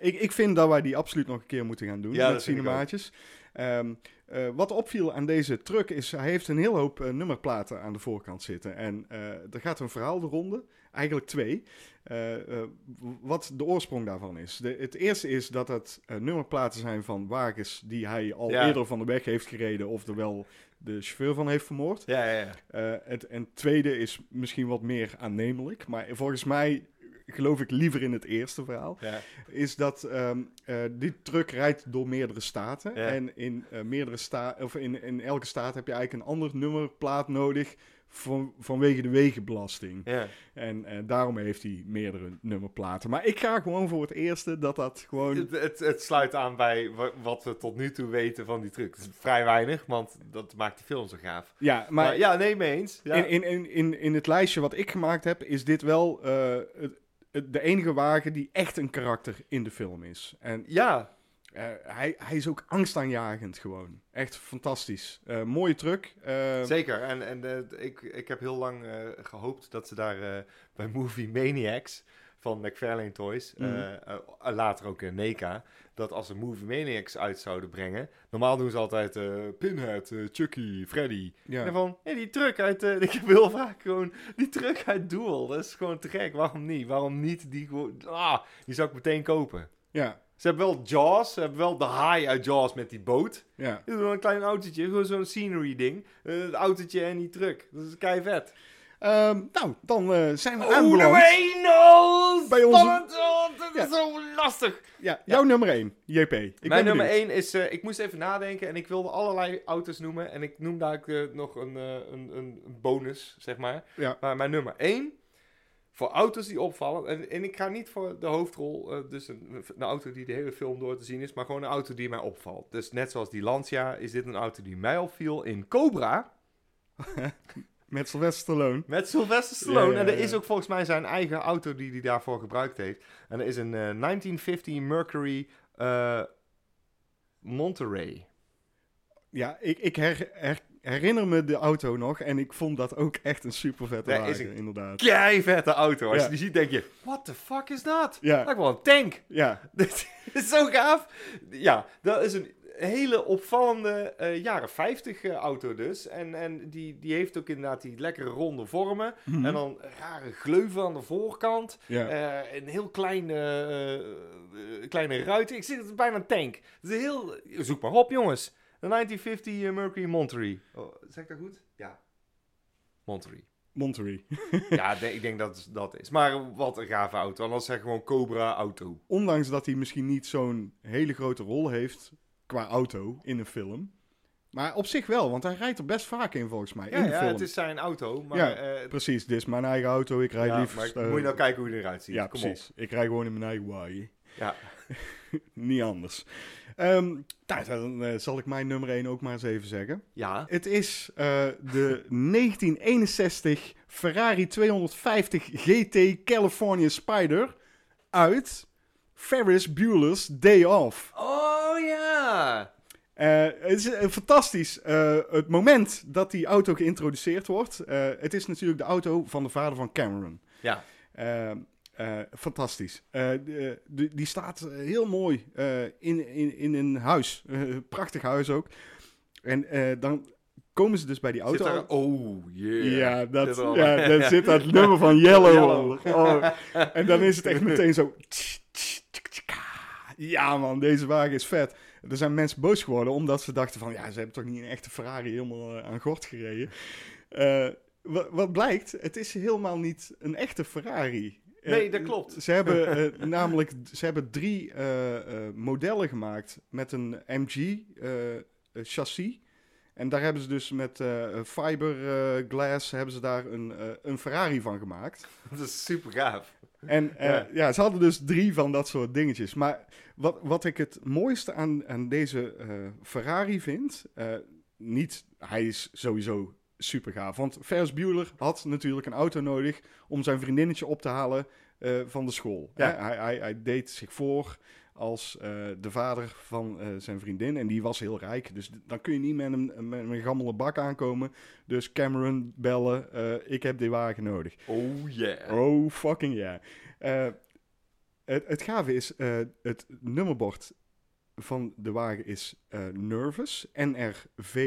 [SPEAKER 2] Ik, ik vind dat wij die absoluut nog een keer moeten gaan doen
[SPEAKER 1] Ja,
[SPEAKER 2] met cinemaatjes. Ehm, eh, wat opviel aan deze truck is, hij heeft een heel hoop nummerplaten aan de voorkant zitten. En er gaat een verhaal de ronde, eigenlijk twee. Wat de oorsprong daarvan is. De, het eerste is dat het nummerplaten zijn van wagens die hij al
[SPEAKER 1] Ja.
[SPEAKER 2] eerder van de weg heeft gereden, oftewel de chauffeur van heeft vermoord.
[SPEAKER 1] Ja, ja, ja.
[SPEAKER 2] Eh, het, en het tweede is misschien wat meer aannemelijk, maar volgens mij geloof ik liever in het eerste verhaal.
[SPEAKER 1] ja.
[SPEAKER 2] Is dat ehm eh, die truck rijdt door meerdere staten.
[SPEAKER 1] Ja.
[SPEAKER 2] En in, eh, meerdere sta of in, in elke staat heb je eigenlijk een ander nummerplaat nodig van, vanwege de wegenbelasting.
[SPEAKER 1] ja.
[SPEAKER 2] En eh, daarom heeft hij meerdere nummerplaten. Maar ik ga gewoon voor het eerste dat dat gewoon...
[SPEAKER 1] Het, het, het sluit aan bij wa- wat we tot nu toe weten van die truc. Het is vrij weinig, want dat maakt de film zo gaaf.
[SPEAKER 2] Ja,
[SPEAKER 1] Maar,
[SPEAKER 2] maar
[SPEAKER 1] ja, nee, mee eens. Ja.
[SPEAKER 2] In, in, in, in, in het lijstje wat ik gemaakt heb, is dit wel eh, het- de enige wagen die echt een karakter in de film is. En
[SPEAKER 1] ja,
[SPEAKER 2] eh, hij, hij is ook angstaanjagend gewoon. Echt fantastisch. Eh, mooie truck. Eh,
[SPEAKER 1] zeker. En, en ik, ik heb heel lang eh, gehoopt dat ze daar bij Movie Maniacs van McFarlane Toys,
[SPEAKER 2] Mhm.
[SPEAKER 1] later ook in NECA, dat als ze Movie Maniacs uit zouden brengen, normaal doen ze altijd Pinhead, Chucky, Freddy.
[SPEAKER 2] ja.
[SPEAKER 1] En van, die truck uit, ik heb heel vaak gewoon, die truck uit Duel, dat is gewoon te gek. Waarom niet? Waarom niet die gewoon, ah, die zou ik meteen kopen.
[SPEAKER 2] ja,
[SPEAKER 1] Ze hebben wel Jaws, ze hebben wel de haai uit Jaws met die boot.
[SPEAKER 2] ja.
[SPEAKER 1] Dit is wel een klein autootje, gewoon zo'n scenery ding. Eh, het autootje en die truck, dat is kei vet.
[SPEAKER 2] Ehm, nou, dan eh, zijn we
[SPEAKER 1] Oh,
[SPEAKER 2] aanbeland.
[SPEAKER 1] nummer 1, no!
[SPEAKER 2] Bij onze-
[SPEAKER 1] Spannend, oh, dat is zo lastig.
[SPEAKER 2] Ja, jouw nummer 1, JP. Ik
[SPEAKER 1] Mijn nummer
[SPEAKER 2] benieuwd.
[SPEAKER 1] 1 is, eh, ik moest even nadenken en ik wilde allerlei auto's noemen. En ik noem daar nog een, een, een een bonus, zeg maar.
[SPEAKER 2] Ja.
[SPEAKER 1] Maar mijn nummer 1, voor auto's die opvallen. En, en ik ga niet voor de hoofdrol, eh, dus een, een auto die de hele film door te zien is, maar gewoon een auto die mij opvalt. Dus net zoals die Lancia, is dit een auto die mij opviel in Cobra.
[SPEAKER 2] Met Sylvester Stallone.
[SPEAKER 1] Met Sylvester Stallone.
[SPEAKER 2] Ja, ja,
[SPEAKER 1] En er is ook volgens mij zijn eigen auto die hij daarvoor gebruikt heeft. En er is een eh, 1950 Mercury eh, Monterey.
[SPEAKER 2] Ja, ik, ik her- her- herinner me de auto nog en ik vond dat ook echt een super vette
[SPEAKER 1] Dat
[SPEAKER 2] wagen,
[SPEAKER 1] is een
[SPEAKER 2] inderdaad.
[SPEAKER 1] Kei vette auto. Als
[SPEAKER 2] Ja.
[SPEAKER 1] je die ziet, denk je: what the fuck is dat?
[SPEAKER 2] Ja.
[SPEAKER 1] Lijkt wel een tank.
[SPEAKER 2] Ja,
[SPEAKER 1] Dit is zo gaaf. Ja, dat is een hele opvallende eh, jaren 50 eh, auto dus. En, en die, die heeft ook inderdaad die lekkere ronde vormen.
[SPEAKER 2] Mhm.
[SPEAKER 1] En dan rare gleuven aan de voorkant.
[SPEAKER 2] ja.
[SPEAKER 1] Eh, een heel kleine, kleine ruit. Ik zie het is bijna een tank. Het is heel... Zoek maar op, jongens. De 1950 Mercury Monterey. Oh, zeg ik dat goed? Ja. Monterey.
[SPEAKER 2] Monterey.
[SPEAKER 1] ja, de- ik denk dat dat is. Maar wat een gave auto. Anders zeg gewoon Cobra auto.
[SPEAKER 2] Ondanks dat hij misschien niet zo'n hele grote rol heeft qua auto in een film. Maar op zich wel, want hij rijdt er best vaak in volgens mij
[SPEAKER 1] Ja,
[SPEAKER 2] in de
[SPEAKER 1] ja
[SPEAKER 2] film.
[SPEAKER 1] het is zijn auto. Maar,
[SPEAKER 2] Ja,
[SPEAKER 1] eh,
[SPEAKER 2] Precies, dit is mijn eigen auto, ik rijd
[SPEAKER 1] ja,
[SPEAKER 2] liefst...
[SPEAKER 1] maar moet je nou kijken hoe hij eruit ziet.
[SPEAKER 2] Ja,
[SPEAKER 1] Kom
[SPEAKER 2] precies. Ik rij gewoon in mijn eigen wagen.
[SPEAKER 1] op. Ja.
[SPEAKER 2] Niet anders. Ehm, nou, dan eh, zal ik mijn nummer 1 ook maar eens even zeggen.
[SPEAKER 1] ja.
[SPEAKER 2] Het is eh, de 1961 Ferrari 250 GT California Spider uit Ferris Bueller's Day Off.
[SPEAKER 1] Oh ja.
[SPEAKER 2] Eh, het is eh, fantastisch. het moment dat die auto geïntroduceerd wordt. het is natuurlijk de auto van de vader van Cameron.
[SPEAKER 1] Ja.
[SPEAKER 2] Eh, fantastisch. Eh, de- de- die staat heel mooi eh, in, in, in een huis. Prachtig huis ook. En dan komen ze dus bij die auto.
[SPEAKER 1] Zit daar, oh, yeah.
[SPEAKER 2] Ja, dat, ja, dat zit dat nummer van Yellow. Oh. En dan is het echt meteen zo. Ja, man, deze wagen is vet. Er zijn mensen boos geworden omdat ze dachten van... Ja, ze hebben toch niet een echte Ferrari helemaal aan gort gereden. Wa- wat blijkt, het is helemaal niet een echte Ferrari. Eh,
[SPEAKER 1] Nee, dat klopt.
[SPEAKER 2] Ze hebben eh, namelijk ze hebben drie eh, modellen gemaakt met een MG chassis. En daar hebben ze dus met fiberglass hebben ze daar een, een Ferrari van gemaakt.
[SPEAKER 1] Dat is super gaaf.
[SPEAKER 2] En
[SPEAKER 1] Ja.
[SPEAKER 2] ja. ze hadden dus drie van dat soort dingetjes. Maar wat, wat ik het mooiste aan, aan deze Ferrari vind, niet, hij is sowieso super gaaf. Want Ferris Bueller had natuurlijk een auto nodig om zijn vriendinnetje op te halen eh, van de school.
[SPEAKER 1] Ja.
[SPEAKER 2] Hè, Hij, hij, hij deed zich voor als eh, de vader van eh, zijn vriendin en die was heel rijk. Dus dan kun je niet met een, met een gammele bak aankomen. Dus Cameron bellen, ik heb die wagen nodig.
[SPEAKER 1] Oh, yeah.
[SPEAKER 2] Oh, fucking ja. Eh, het, het gave is, het nummerbord van de wagen is Nervous,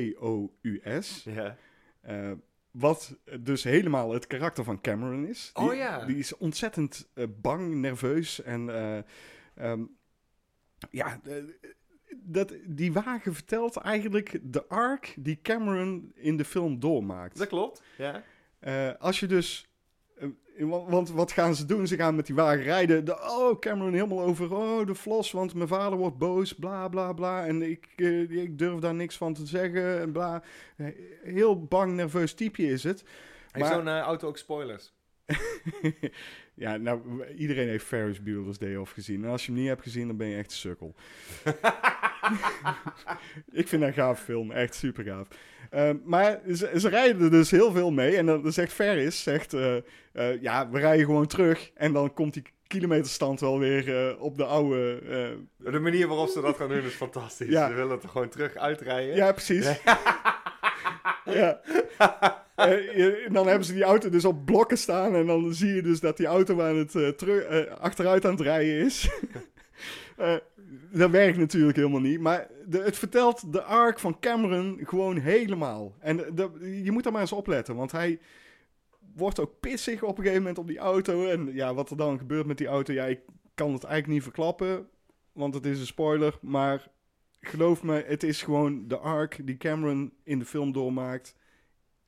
[SPEAKER 2] N-R-V-O-U-S.
[SPEAKER 1] Ja.
[SPEAKER 2] Eh, wat dus helemaal het karakter van Cameron is. Die,
[SPEAKER 1] Oh ja.
[SPEAKER 2] Die is ontzettend eh, bang, nerveus en... eh, ehm, ja, dat, die wagen vertelt eigenlijk de arc die Cameron in de film doormaakt.
[SPEAKER 1] Dat klopt. Ja.
[SPEAKER 2] Als je dus. Want, want wat gaan ze doen? Ze gaan met die wagen rijden. De, oh, Cameron helemaal over. Oh, de flos, want mijn vader wordt boos. Bla bla bla. En ik, eh, ik durf daar niks van te zeggen. En bla. Eh, Heel bang, nerveus type is het.
[SPEAKER 1] Heeft
[SPEAKER 2] Maar-
[SPEAKER 1] zo'n eh, auto ook spoilers?
[SPEAKER 2] ja, nou, iedereen heeft Ferris Bueller's Day Off gezien. En als je hem niet hebt gezien, dan ben je echt een sukkel. ik vind dat een gaaf film, echt super gaaf. Eh, maar ze, ze rijden er dus heel veel mee. En dan zegt Ferris, zegt, eh, eh, ja, we rijden gewoon terug. En dan komt die kilometerstand wel weer eh, op de oude...
[SPEAKER 1] De manier waarop ze dat gaan doen is fantastisch.
[SPEAKER 2] Ja.
[SPEAKER 1] Ze willen er gewoon terug uitrijden.
[SPEAKER 2] ja, precies. ja. En dan hebben ze die auto dus op blokken staan. En dan zie je dus dat die auto aan het, teru- achteruit aan het rijden is. Eh, dat werkt natuurlijk helemaal niet. Maar de, het vertelt de arc van Cameron gewoon helemaal. En je moet daar maar eens opletten. Want hij wordt ook pissig op een gegeven moment op die auto. En ja, wat er dan gebeurt met die auto, ja, ik kan het eigenlijk niet verklappen. Want het is een spoiler. Maar geloof me, het is gewoon de arc die Cameron in de film doormaakt.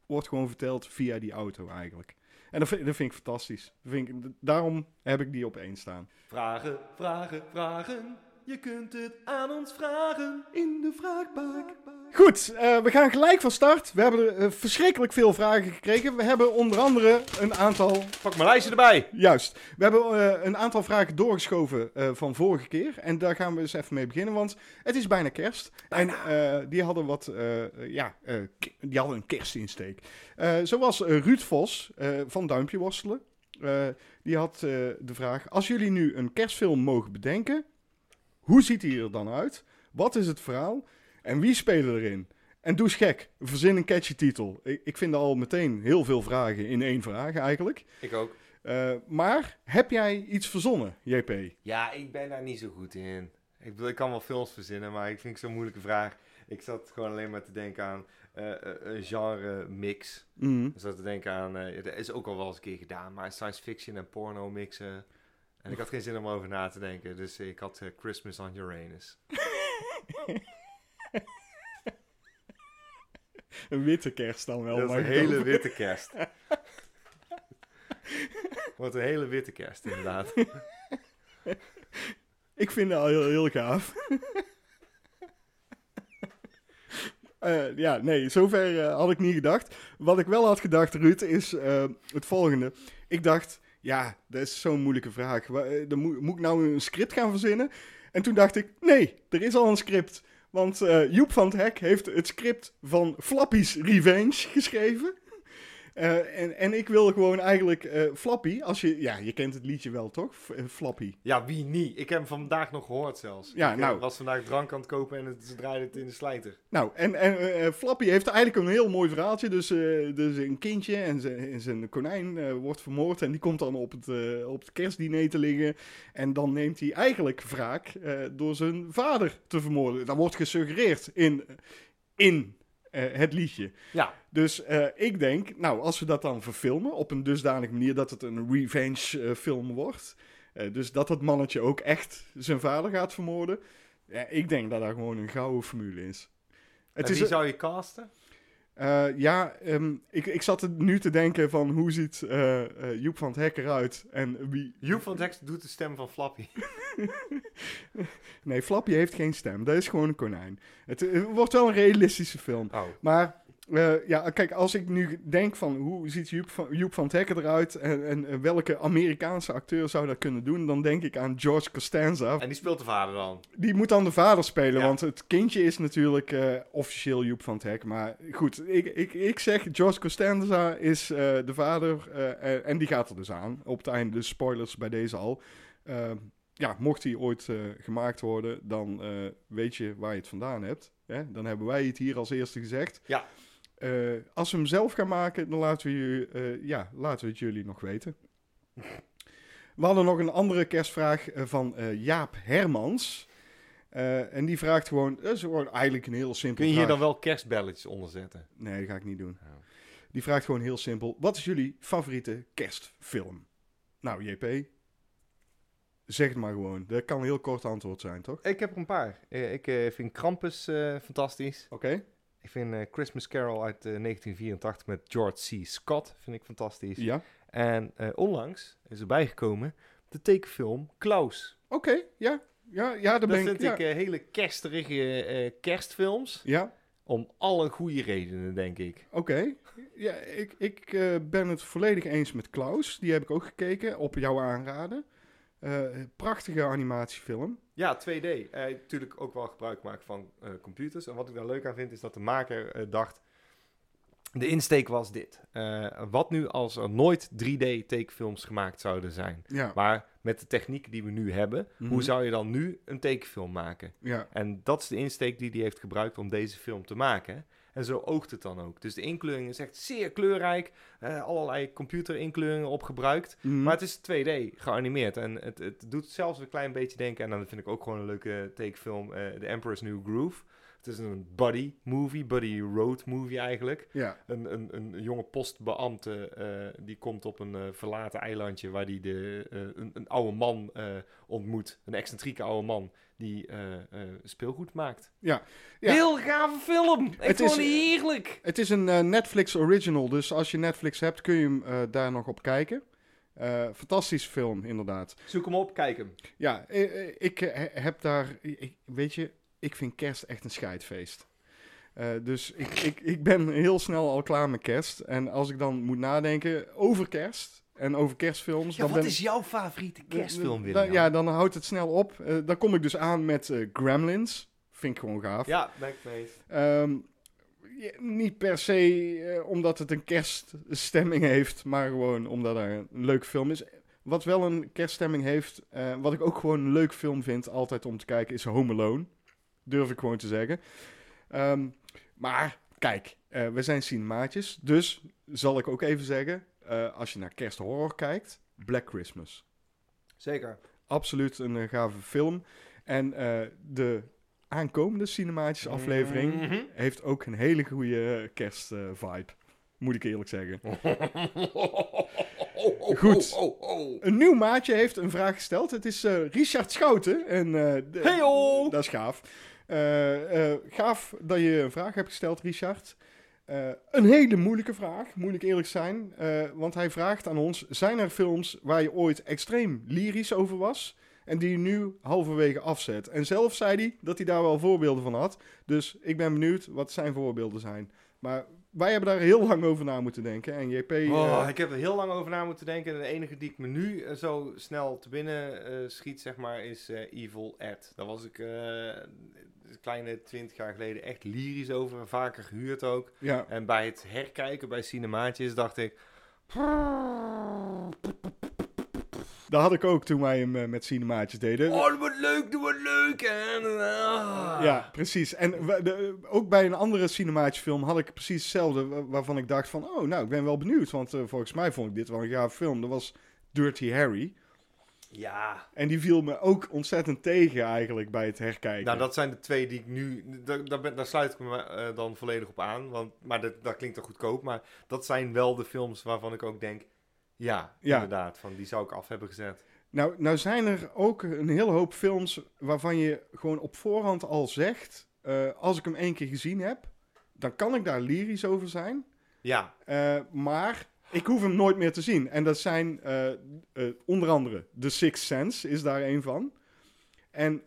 [SPEAKER 2] Wordt gewoon verteld via die auto eigenlijk. En dat vind, ik fantastisch. Vind ik, daarom heb ik die op één staan.
[SPEAKER 1] Vragen, vragen, vragen. Je kunt het aan ons vragen.
[SPEAKER 2] In de vraagbak. Goed, eh, we gaan gelijk van start. We hebben er, eh, verschrikkelijk veel vragen gekregen. We hebben onder andere een aantal
[SPEAKER 1] Pak mijn lijstje erbij.
[SPEAKER 2] Juist. We hebben eh, een aantal vragen doorgeschoven eh, van vorige keer. En daar gaan we eens even mee beginnen, want het is bijna kerst. En eh, die hadden wat, ja, eh, die hadden een kerstinsteek. Eh zoals Ruud Vos eh, van Duimpje Worstelen. Eh, die had eh, de vraag, als jullie nu een kerstfilm mogen bedenken, hoe ziet die er dan uit? Wat is het verhaal? En wie spelen erin? En doe eens gek, verzin een catchy titel. Ik, ik vind al meteen heel veel vragen in één vraag eigenlijk.
[SPEAKER 1] Ik ook.
[SPEAKER 2] Eh, maar heb jij iets verzonnen, JP?
[SPEAKER 1] Ja, ik ben daar niet zo goed in. Ik bedoel, ik kan wel films verzinnen, maar ik vind het zo'n moeilijke vraag. Ik zat gewoon alleen maar te denken aan eh, eh, een genre mix.
[SPEAKER 2] Mhm.
[SPEAKER 1] Ik zat te denken aan, dat is ook al wel eens een keer gedaan, maar science fiction en porno mixen. En ik had geen zin om over na te denken, dus ik had eh, Christmas on Uranus.
[SPEAKER 2] Een witte kerst dan wel.
[SPEAKER 1] dat is
[SPEAKER 2] maar
[SPEAKER 1] een hele witte kerst. Wordt een hele witte kerst, inderdaad.
[SPEAKER 2] Ik vind dat al heel, heel gaaf. Eh, ja, nee, zover eh, had ik niet gedacht. Wat ik wel had gedacht, Ruud, is het volgende. Ik dacht, ja, dat is zo'n moeilijke vraag. Eh, dan moet, moet ik nou een script gaan verzinnen? En toen dacht ik, nee, er is al een script. Want eh, Joep van het Hek heeft het script van Flappy's Revenge geschreven. Eh, en, en ik wil gewoon eigenlijk eh, Flappy, als je, ja, je kent het liedje wel toch? F- eh, Flappy.
[SPEAKER 1] Ja, wie niet? Ik heb hem vandaag nog gehoord zelfs.
[SPEAKER 2] Ja,
[SPEAKER 1] ik
[SPEAKER 2] nou.
[SPEAKER 1] was vandaag drank aan het kopen en het, ze draaiden het in de slijter.
[SPEAKER 2] Nou, en, en Flappy heeft eigenlijk een heel mooi verhaaltje. Dus, dus een kindje en zijn, en zijn konijn wordt vermoord. En die komt dan op het, op het kerstdiner te liggen. En dan neemt hij eigenlijk wraak door zijn vader te vermoorden. Dat wordt gesuggereerd in, in het liedje.
[SPEAKER 1] Ja,
[SPEAKER 2] Dus eh, ik denk, nou, als we dat dan verfilmen op een dusdanige manier dat het een revenge eh, film wordt. eh, dus dat dat mannetje ook echt zijn vader gaat vermoorden. Ja, ik denk dat dat gewoon een gouden formule is. Het
[SPEAKER 1] en wie zou je casten?
[SPEAKER 2] Eh, ja, ehm, ik, ik zat er nu te denken van hoe ziet eh, eh, Joep van het Hek eruit en wie...
[SPEAKER 1] Joep van Dex doet de stem van Flappy.
[SPEAKER 2] Nee, Flappy heeft geen stem, dat is gewoon een konijn. Het, het wordt wel een realistische film.
[SPEAKER 1] Oh.
[SPEAKER 2] Maar eh, ja, kijk, als ik nu denk van hoe ziet Joep van, Joep van het Hekken eruit en, en welke Amerikaanse acteur zou dat kunnen doen, dan denk ik aan George Costanza.
[SPEAKER 1] En die speelt de vader dan.
[SPEAKER 2] Die moet dan de vader spelen,
[SPEAKER 1] Ja.
[SPEAKER 2] want het kindje is natuurlijk eh, officieel Joep van het Hek. Maar goed, ik, ik, ik zeg George Costanza is eh, de vader en die gaat er dus aan. Op het einde, dus spoilers bij deze al. Eh, ja, mocht die ooit gemaakt worden, dan weet je waar je het vandaan hebt. Hè? Dan hebben wij het hier als eerste gezegd.
[SPEAKER 1] Ja.
[SPEAKER 2] Eh, als we hem zelf gaan maken, dan laten we, je, eh, ja, laten we het jullie nog weten. We hadden nog een andere kerstvraag eh, van eh, Jaap Hermans. Eh, en die vraagt gewoon, dat is gewoon eigenlijk een heel simpel
[SPEAKER 1] Kun je hier
[SPEAKER 2] vraag.
[SPEAKER 1] dan wel kerstbelletjes onder zetten?
[SPEAKER 2] Nee, dat ga ik niet doen.
[SPEAKER 1] Oh.
[SPEAKER 2] Die vraagt gewoon heel simpel, wat is jullie favoriete kerstfilm? Nou, JP, zeg het maar gewoon. Dat kan een heel kort antwoord zijn, toch?
[SPEAKER 1] Ik heb er een paar. Ik eh, vind Krampus eh, fantastisch.
[SPEAKER 2] Oké.
[SPEAKER 1] Ik vind eh, Christmas Carol uit eh, 1984 met George C. Scott vind ik fantastisch.
[SPEAKER 2] Ja.
[SPEAKER 1] En eh, onlangs is erbij gekomen de tekenfilm Klaus.
[SPEAKER 2] Oké, ja. Ja, ja, daar
[SPEAKER 1] Dat
[SPEAKER 2] ben ik...
[SPEAKER 1] vind
[SPEAKER 2] ja.
[SPEAKER 1] ik eh, hele kersterige eh, kerstfilms.
[SPEAKER 2] Ja,
[SPEAKER 1] Om alle goede redenen, denk ik.
[SPEAKER 2] Oké. Ja, ik, ik eh, ben het volledig eens met Klaus. Die heb ik ook gekeken, op jouw aanraden. Eh, prachtige animatiefilm.
[SPEAKER 1] Ja, 2D. Eh, natuurlijk ook wel gebruik maken van eh, computers. En wat ik daar leuk aan vind, is dat de maker dacht... De insteek was dit. Wat nu als er nooit 3D-tekenfilms gemaakt zouden zijn?
[SPEAKER 2] Ja,
[SPEAKER 1] Maar met de techniek die we nu hebben,
[SPEAKER 2] Mhm.
[SPEAKER 1] hoe zou je dan nu een tekenfilm maken?
[SPEAKER 2] ja,
[SPEAKER 1] En dat is de insteek die hij heeft gebruikt om deze film te maken. En zo oogt het dan ook. Dus de inkleuring is echt zeer kleurrijk. eh, allerlei computerinkleuringen op gebruikt.
[SPEAKER 2] Mhm.
[SPEAKER 1] Maar het is 2D geanimeerd. En het, het doet zelfs een klein beetje denken. En dan vind ik ook gewoon een leuke tekenfilm. eh The Emperor's New Groove. Het is een buddy movie, buddy road movie eigenlijk.
[SPEAKER 2] ja,
[SPEAKER 1] Een, een, een jonge postbeambte eh, die komt op een verlaten eilandje waar hij de, een, een oude man ontmoet. Een excentrieke oude man die eh, eh, speelgoed maakt.
[SPEAKER 2] ja. Ja.
[SPEAKER 1] Heel gave film! Ik
[SPEAKER 2] Het
[SPEAKER 1] vond
[SPEAKER 2] is-
[SPEAKER 1] heerlijk!
[SPEAKER 2] Het is een eh, Netflix original, dus als je Netflix hebt kun je hem daar nog op kijken. Fantastische film, inderdaad.
[SPEAKER 1] Zoek hem op, kijk hem.
[SPEAKER 2] Ja, ik heb daar, ik, weet je, ik vind kerst echt een scheidfeest. Dus ik, ik, ik ben heel snel al klaar met kerst. En als ik dan moet nadenken over kerst en over kerstfilms...
[SPEAKER 1] Ja,
[SPEAKER 2] dan
[SPEAKER 1] wat
[SPEAKER 2] ben
[SPEAKER 1] is jouw favoriete kerstfilm,
[SPEAKER 2] dan,
[SPEAKER 1] Willem?
[SPEAKER 2] Ja, dan houdt het snel op. Eh, dan kom ik dus aan met eh, Gremlins. Vind ik gewoon gaaf.
[SPEAKER 1] ja ben ik mee.
[SPEAKER 2] Ehm, ja, niet per se eh, omdat het een kerststemming heeft, maar gewoon omdat er een leuke film is. Wat wel een kerststemming heeft, eh, wat ik ook gewoon een leuk film vind, altijd om te kijken, is Home Alone. Durf ik gewoon te zeggen. Ehm, maar kijk, eh, we zijn cinemaatjes, dus zal ik ook even zeggen, eh, als je naar kersthorror kijkt, Black Christmas.
[SPEAKER 1] Zeker.
[SPEAKER 2] Absoluut een eh, gave film. En eh, de aankomende cinematische aflevering
[SPEAKER 1] Mhm.
[SPEAKER 2] heeft ook een hele goede kerstvibe. moet ik eerlijk zeggen. Goed.
[SPEAKER 1] Oh, oh, oh.
[SPEAKER 2] Een nieuw maatje heeft een vraag gesteld. Het is Richard Schouten. En, eh, de-
[SPEAKER 1] Heyo!
[SPEAKER 2] Dat is gaaf. Gaaf dat je een vraag hebt gesteld, Richard. Eh, een hele moeilijke vraag, moet ik eerlijk zijn. Eh, want hij vraagt aan ons: zijn er films waar je ooit extreem lyrisch over was? En die je nu halverwege afzet. En zelf zei hij dat hij daar wel voorbeelden van had. Dus ik ben benieuwd wat zijn voorbeelden zijn. Maar wij hebben daar heel lang over na moeten denken. En JP.
[SPEAKER 1] Oh,
[SPEAKER 2] eh,
[SPEAKER 1] ik heb er heel lang over na moeten denken. En de enige die ik me nu eh, zo snel te binnen eh, schiet, zeg maar, is eh, Evil Ed. Daar was ik, eh, een kleine 20 jaar geleden echt lyrisch over. Vaker gehuurd ook.
[SPEAKER 2] Ja,
[SPEAKER 1] En bij het herkijken bij cinemaatjes dacht ik...
[SPEAKER 2] dat had ik ook toen wij hem eh, met cinemaatjes deden.
[SPEAKER 1] Oh, dat wordt leuk, dat wordt leuk. En, ah.
[SPEAKER 2] Ja, precies. En we- de- ook bij een andere cinematische film had ik precies hetzelfde. wa- Waarvan ik dacht van, oh, nou, ik ben wel benieuwd. Want eh, volgens mij vond ik dit wel een gaaf film. Dat was Dirty Harry.
[SPEAKER 1] Ja.
[SPEAKER 2] En die viel me ook ontzettend tegen eigenlijk bij het herkijken.
[SPEAKER 1] Nou, dat zijn de twee die ik nu... Daar, daar, ben- daar sluit ik me eh, dan volledig op aan. Want, maar dat, dat klinkt toch goedkoop. Maar dat zijn wel de films waarvan ik ook denk... Ja,
[SPEAKER 2] Ja.
[SPEAKER 1] inderdaad. Van, die zou ik af hebben gezet.
[SPEAKER 2] Nou, nou zijn er ook een hele hoop films waarvan je gewoon op voorhand al zegt... eh, als ik hem één keer gezien heb, dan kan ik daar lyrisch over zijn.
[SPEAKER 1] Ja.
[SPEAKER 2] Eh, maar ik hoef hem nooit meer te zien. En dat zijn eh, onder andere The Sixth Sense is daar een van. En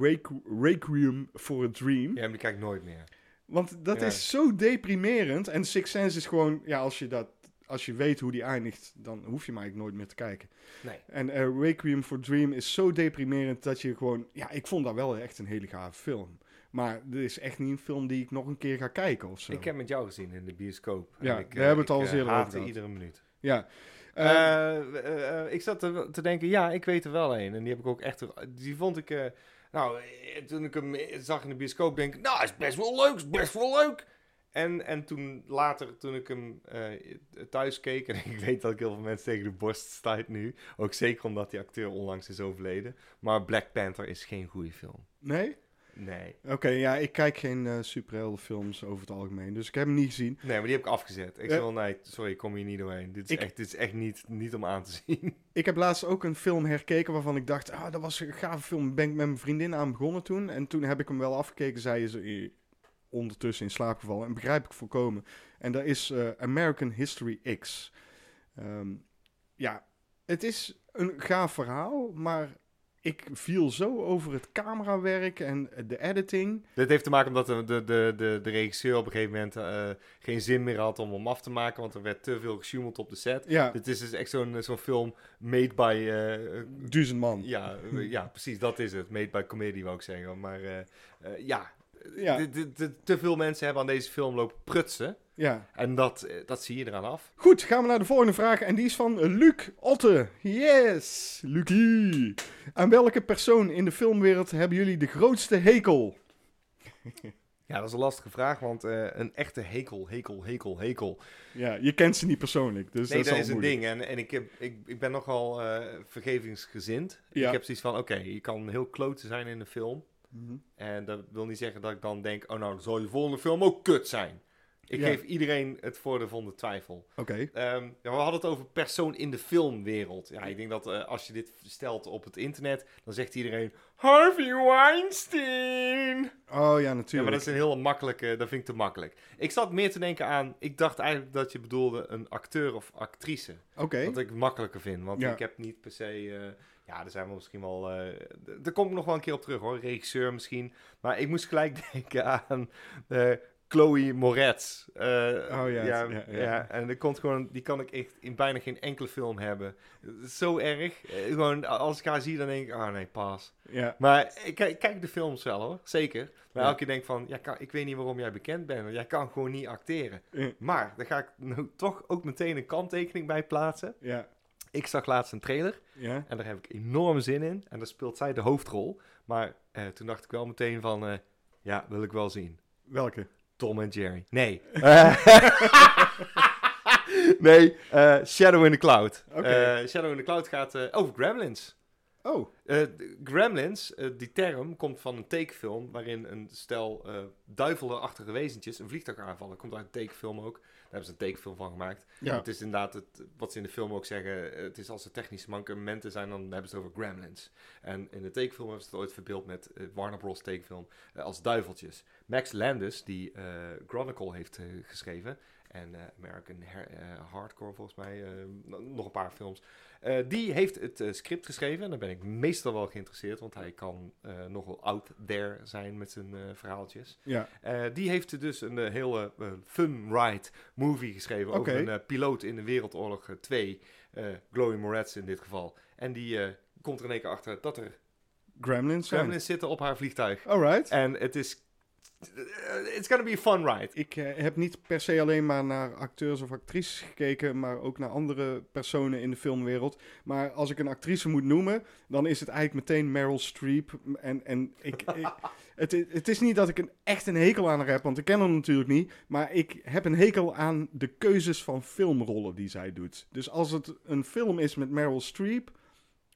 [SPEAKER 2] Requ- Requiem for a Dream.
[SPEAKER 1] Ja, maar die kijk ik nooit meer.
[SPEAKER 2] Want dat
[SPEAKER 1] Ja.
[SPEAKER 2] is zo deprimerend. En Sixth Sense is gewoon, ja, als je, dat, als je weet hoe die eindigt, dan hoef je hem eigenlijk nooit meer te kijken.
[SPEAKER 1] Nee.
[SPEAKER 2] En eh, Requiem for Dream is zo deprimerend dat je gewoon, ja, ik vond dat wel echt een hele gave film. Maar dit is echt niet een film die ik nog een keer ga kijken of zo.
[SPEAKER 1] Ik heb met jou gezien in de bioscoop.
[SPEAKER 2] Ja,
[SPEAKER 1] ik,
[SPEAKER 2] daar hebben we het
[SPEAKER 1] ik,
[SPEAKER 2] al eens
[SPEAKER 1] eh,
[SPEAKER 2] eerder over gehad.
[SPEAKER 1] iedere minuut.
[SPEAKER 2] Ja. Eh,
[SPEAKER 1] Eh, eh, eh, ik zat te, te denken, ja, ik weet er wel een. En die heb ik ook echt... Die vond ik... eh, nou, eh, toen ik hem zag in de bioscoop, denk ik... Nou, is best wel leuk, is best wel leuk. En, en toen later, toen ik hem eh, thuis keek... En ik weet dat ik heel veel mensen tegen de borst stuit nu. Ook zeker omdat die acteur onlangs is overleden. Maar Black Panther is geen goede film.
[SPEAKER 2] nee?
[SPEAKER 1] Nee.
[SPEAKER 2] Oké, ja, ik kijk geen eh superheldenfilms over het algemeen, dus ik heb hem niet gezien.
[SPEAKER 1] Nee, maar die heb ik afgezet. Ik
[SPEAKER 2] Ja.
[SPEAKER 1] zei wel, nee, sorry, ik kom hier niet doorheen. Dit is
[SPEAKER 2] Ik-
[SPEAKER 1] echt, dit is echt niet, niet om aan te zien.
[SPEAKER 2] Ik heb laatst ook een film herkeken waarvan ik dacht, ah, dat was een gave film. Ben ik met mijn vriendin aan begonnen toen. En toen heb ik hem wel afgekeken, zei ze eh, ondertussen in slaap gevallen. En begrijp ik volkomen. En dat is eh, American History X. Ehm, ja, het is een gaaf verhaal, maar ik viel zo over het camerawerk en de editing.
[SPEAKER 1] Dit heeft te maken omdat de, de, de, de, regisseur op een gegeven moment eh, geen zin meer had om hem af te maken, want er werd te veel gesjoemeld op de set.
[SPEAKER 2] Ja,
[SPEAKER 1] Dit is dus echt zo'n zo'n film made by... eh,
[SPEAKER 2] duizend man.
[SPEAKER 1] ja, ja, precies, dat is het. Made by comedy, wou ik zeggen. Maar ja,
[SPEAKER 2] Ja.
[SPEAKER 1] de- de- de- te veel mensen hebben aan deze film lopen prutsen.
[SPEAKER 2] Ja.
[SPEAKER 1] En dat, eh, dat zie je eraan af.
[SPEAKER 2] Goed, gaan we naar de volgende vraag. En die is van Luc Otte. Yes, Lucie. Aan welke persoon in de filmwereld hebben jullie de grootste hekel?
[SPEAKER 1] Ja, dat is een lastige vraag, want eh, een echte hekel, hekel, hekel, hekel.
[SPEAKER 2] Ja, je kent ze niet persoonlijk, dus
[SPEAKER 1] Nee,
[SPEAKER 2] dat
[SPEAKER 1] dat
[SPEAKER 2] is,
[SPEAKER 1] is
[SPEAKER 2] al
[SPEAKER 1] een ding. En, en ik, heb, ik, ik ben nogal eh vergevingsgezind.
[SPEAKER 2] Ja.
[SPEAKER 1] Ik heb zoiets van, oké, je kan heel klote zijn in een film.
[SPEAKER 2] Mhm.
[SPEAKER 1] En dat wil niet zeggen dat ik dan denk, oh nou, dan zal je volgende film ook kut zijn. Ik
[SPEAKER 2] Ja.
[SPEAKER 1] geef iedereen het voordeel van de twijfel.
[SPEAKER 2] Oké,
[SPEAKER 1] Ehm, ja, we hadden het over persoon in de filmwereld. Ja, ik denk dat eh, als je dit stelt op het internet, dan zegt iedereen Harvey Weinstein.
[SPEAKER 2] oh ja,
[SPEAKER 1] Ja,
[SPEAKER 2] natuurlijk.
[SPEAKER 1] maar dat is een hele makkelijke, dat vind ik te makkelijk. Ik zat meer te denken aan, ik dacht eigenlijk dat je bedoelde een acteur of actrice.
[SPEAKER 2] Oké,
[SPEAKER 1] Wat ik makkelijker vind, want
[SPEAKER 2] Ja.
[SPEAKER 1] ik heb niet per se... eh, ja, er zijn wel misschien wel... d- daar kom ik nog wel een keer op terug hoor, regisseur misschien. Maar ik moest gelijk denken aan eh, Chloe Moretz. Eh,
[SPEAKER 2] ja,
[SPEAKER 1] ja,
[SPEAKER 2] ja,
[SPEAKER 1] ja,
[SPEAKER 2] ja.
[SPEAKER 1] en die, komt gewoon, die kan ik echt in bijna geen enkele film hebben. Zo erg. Gewoon, als ik haar zie, dan denk ik, ah nee, pas.
[SPEAKER 2] ja.
[SPEAKER 1] Maar ik, kijk- de films wel hoor, zeker. Maar
[SPEAKER 2] Ja.
[SPEAKER 1] elke keer denk ik van, ja, kan, ik weet niet waarom jij bekend bent. want Jij kan gewoon niet acteren. Maar daar ga ik nou toch ook meteen een kanttekening bij plaatsen.
[SPEAKER 2] ja,
[SPEAKER 1] Ik zag laatst een trailer
[SPEAKER 2] ja.
[SPEAKER 1] en daar heb ik enorm zin in. En daar speelt zij de hoofdrol. Maar eh, toen dacht ik wel meteen van, eh, ja, wil ik wel zien.
[SPEAKER 2] Welke?
[SPEAKER 1] Tom en Jerry. Nee. nee, eh, Shadow in the Cloud. Shadow in the Cloud gaat over Gremlins.
[SPEAKER 2] Oh,
[SPEAKER 1] Gremlins, die term, komt van een tekenfilm waarin een stel eh duivelachtige wezentjes een vliegtuig aanvallen. Komt uit een tekenfilm ook. Daar hebben ze een tekenfilm van gemaakt.
[SPEAKER 2] ja.
[SPEAKER 1] Het is inderdaad het, wat ze in de film ook zeggen. Het is als er technische mankementen zijn, dan hebben ze het over gremlins. En in de tekenfilm hebben ze het ooit verbeeld met eh, Warner Bros. tekenfilm eh, als duiveltjes. Max Landis, die eh, Chronicle heeft geschreven. En eh, American eh, Hardcore volgens mij. eh, nog een paar films. Die heeft het script geschreven. En daar ben ik meestal wel geïnteresseerd. Want hij kan nogal out there zijn met zijn verhaaltjes.
[SPEAKER 2] ja.
[SPEAKER 1] Die heeft dus een hele fun ride movie geschreven over een piloot in de Wereldoorlog eh, 2, eh Chloe Moretz in dit geval. En die komt er in één keer achter dat er
[SPEAKER 2] Gremlins zijn.
[SPEAKER 1] Gremlins zitten op haar vliegtuig.
[SPEAKER 2] Alright.
[SPEAKER 1] En het is... eh, It's gonna be a fun ride.
[SPEAKER 2] Ik eh, heb niet per se alleen maar naar acteurs of actrices gekeken, maar ook naar andere personen in de filmwereld. Maar als ik een actrice moet noemen, dan is het eigenlijk meteen Meryl Streep. En, en ik, ik- het, het is niet dat ik een, echt een hekel aan haar heb, want ik ken haar natuurlijk niet. Maar ik heb een hekel aan de keuzes van filmrollen die zij doet. Dus als het een film is met Meryl Streep,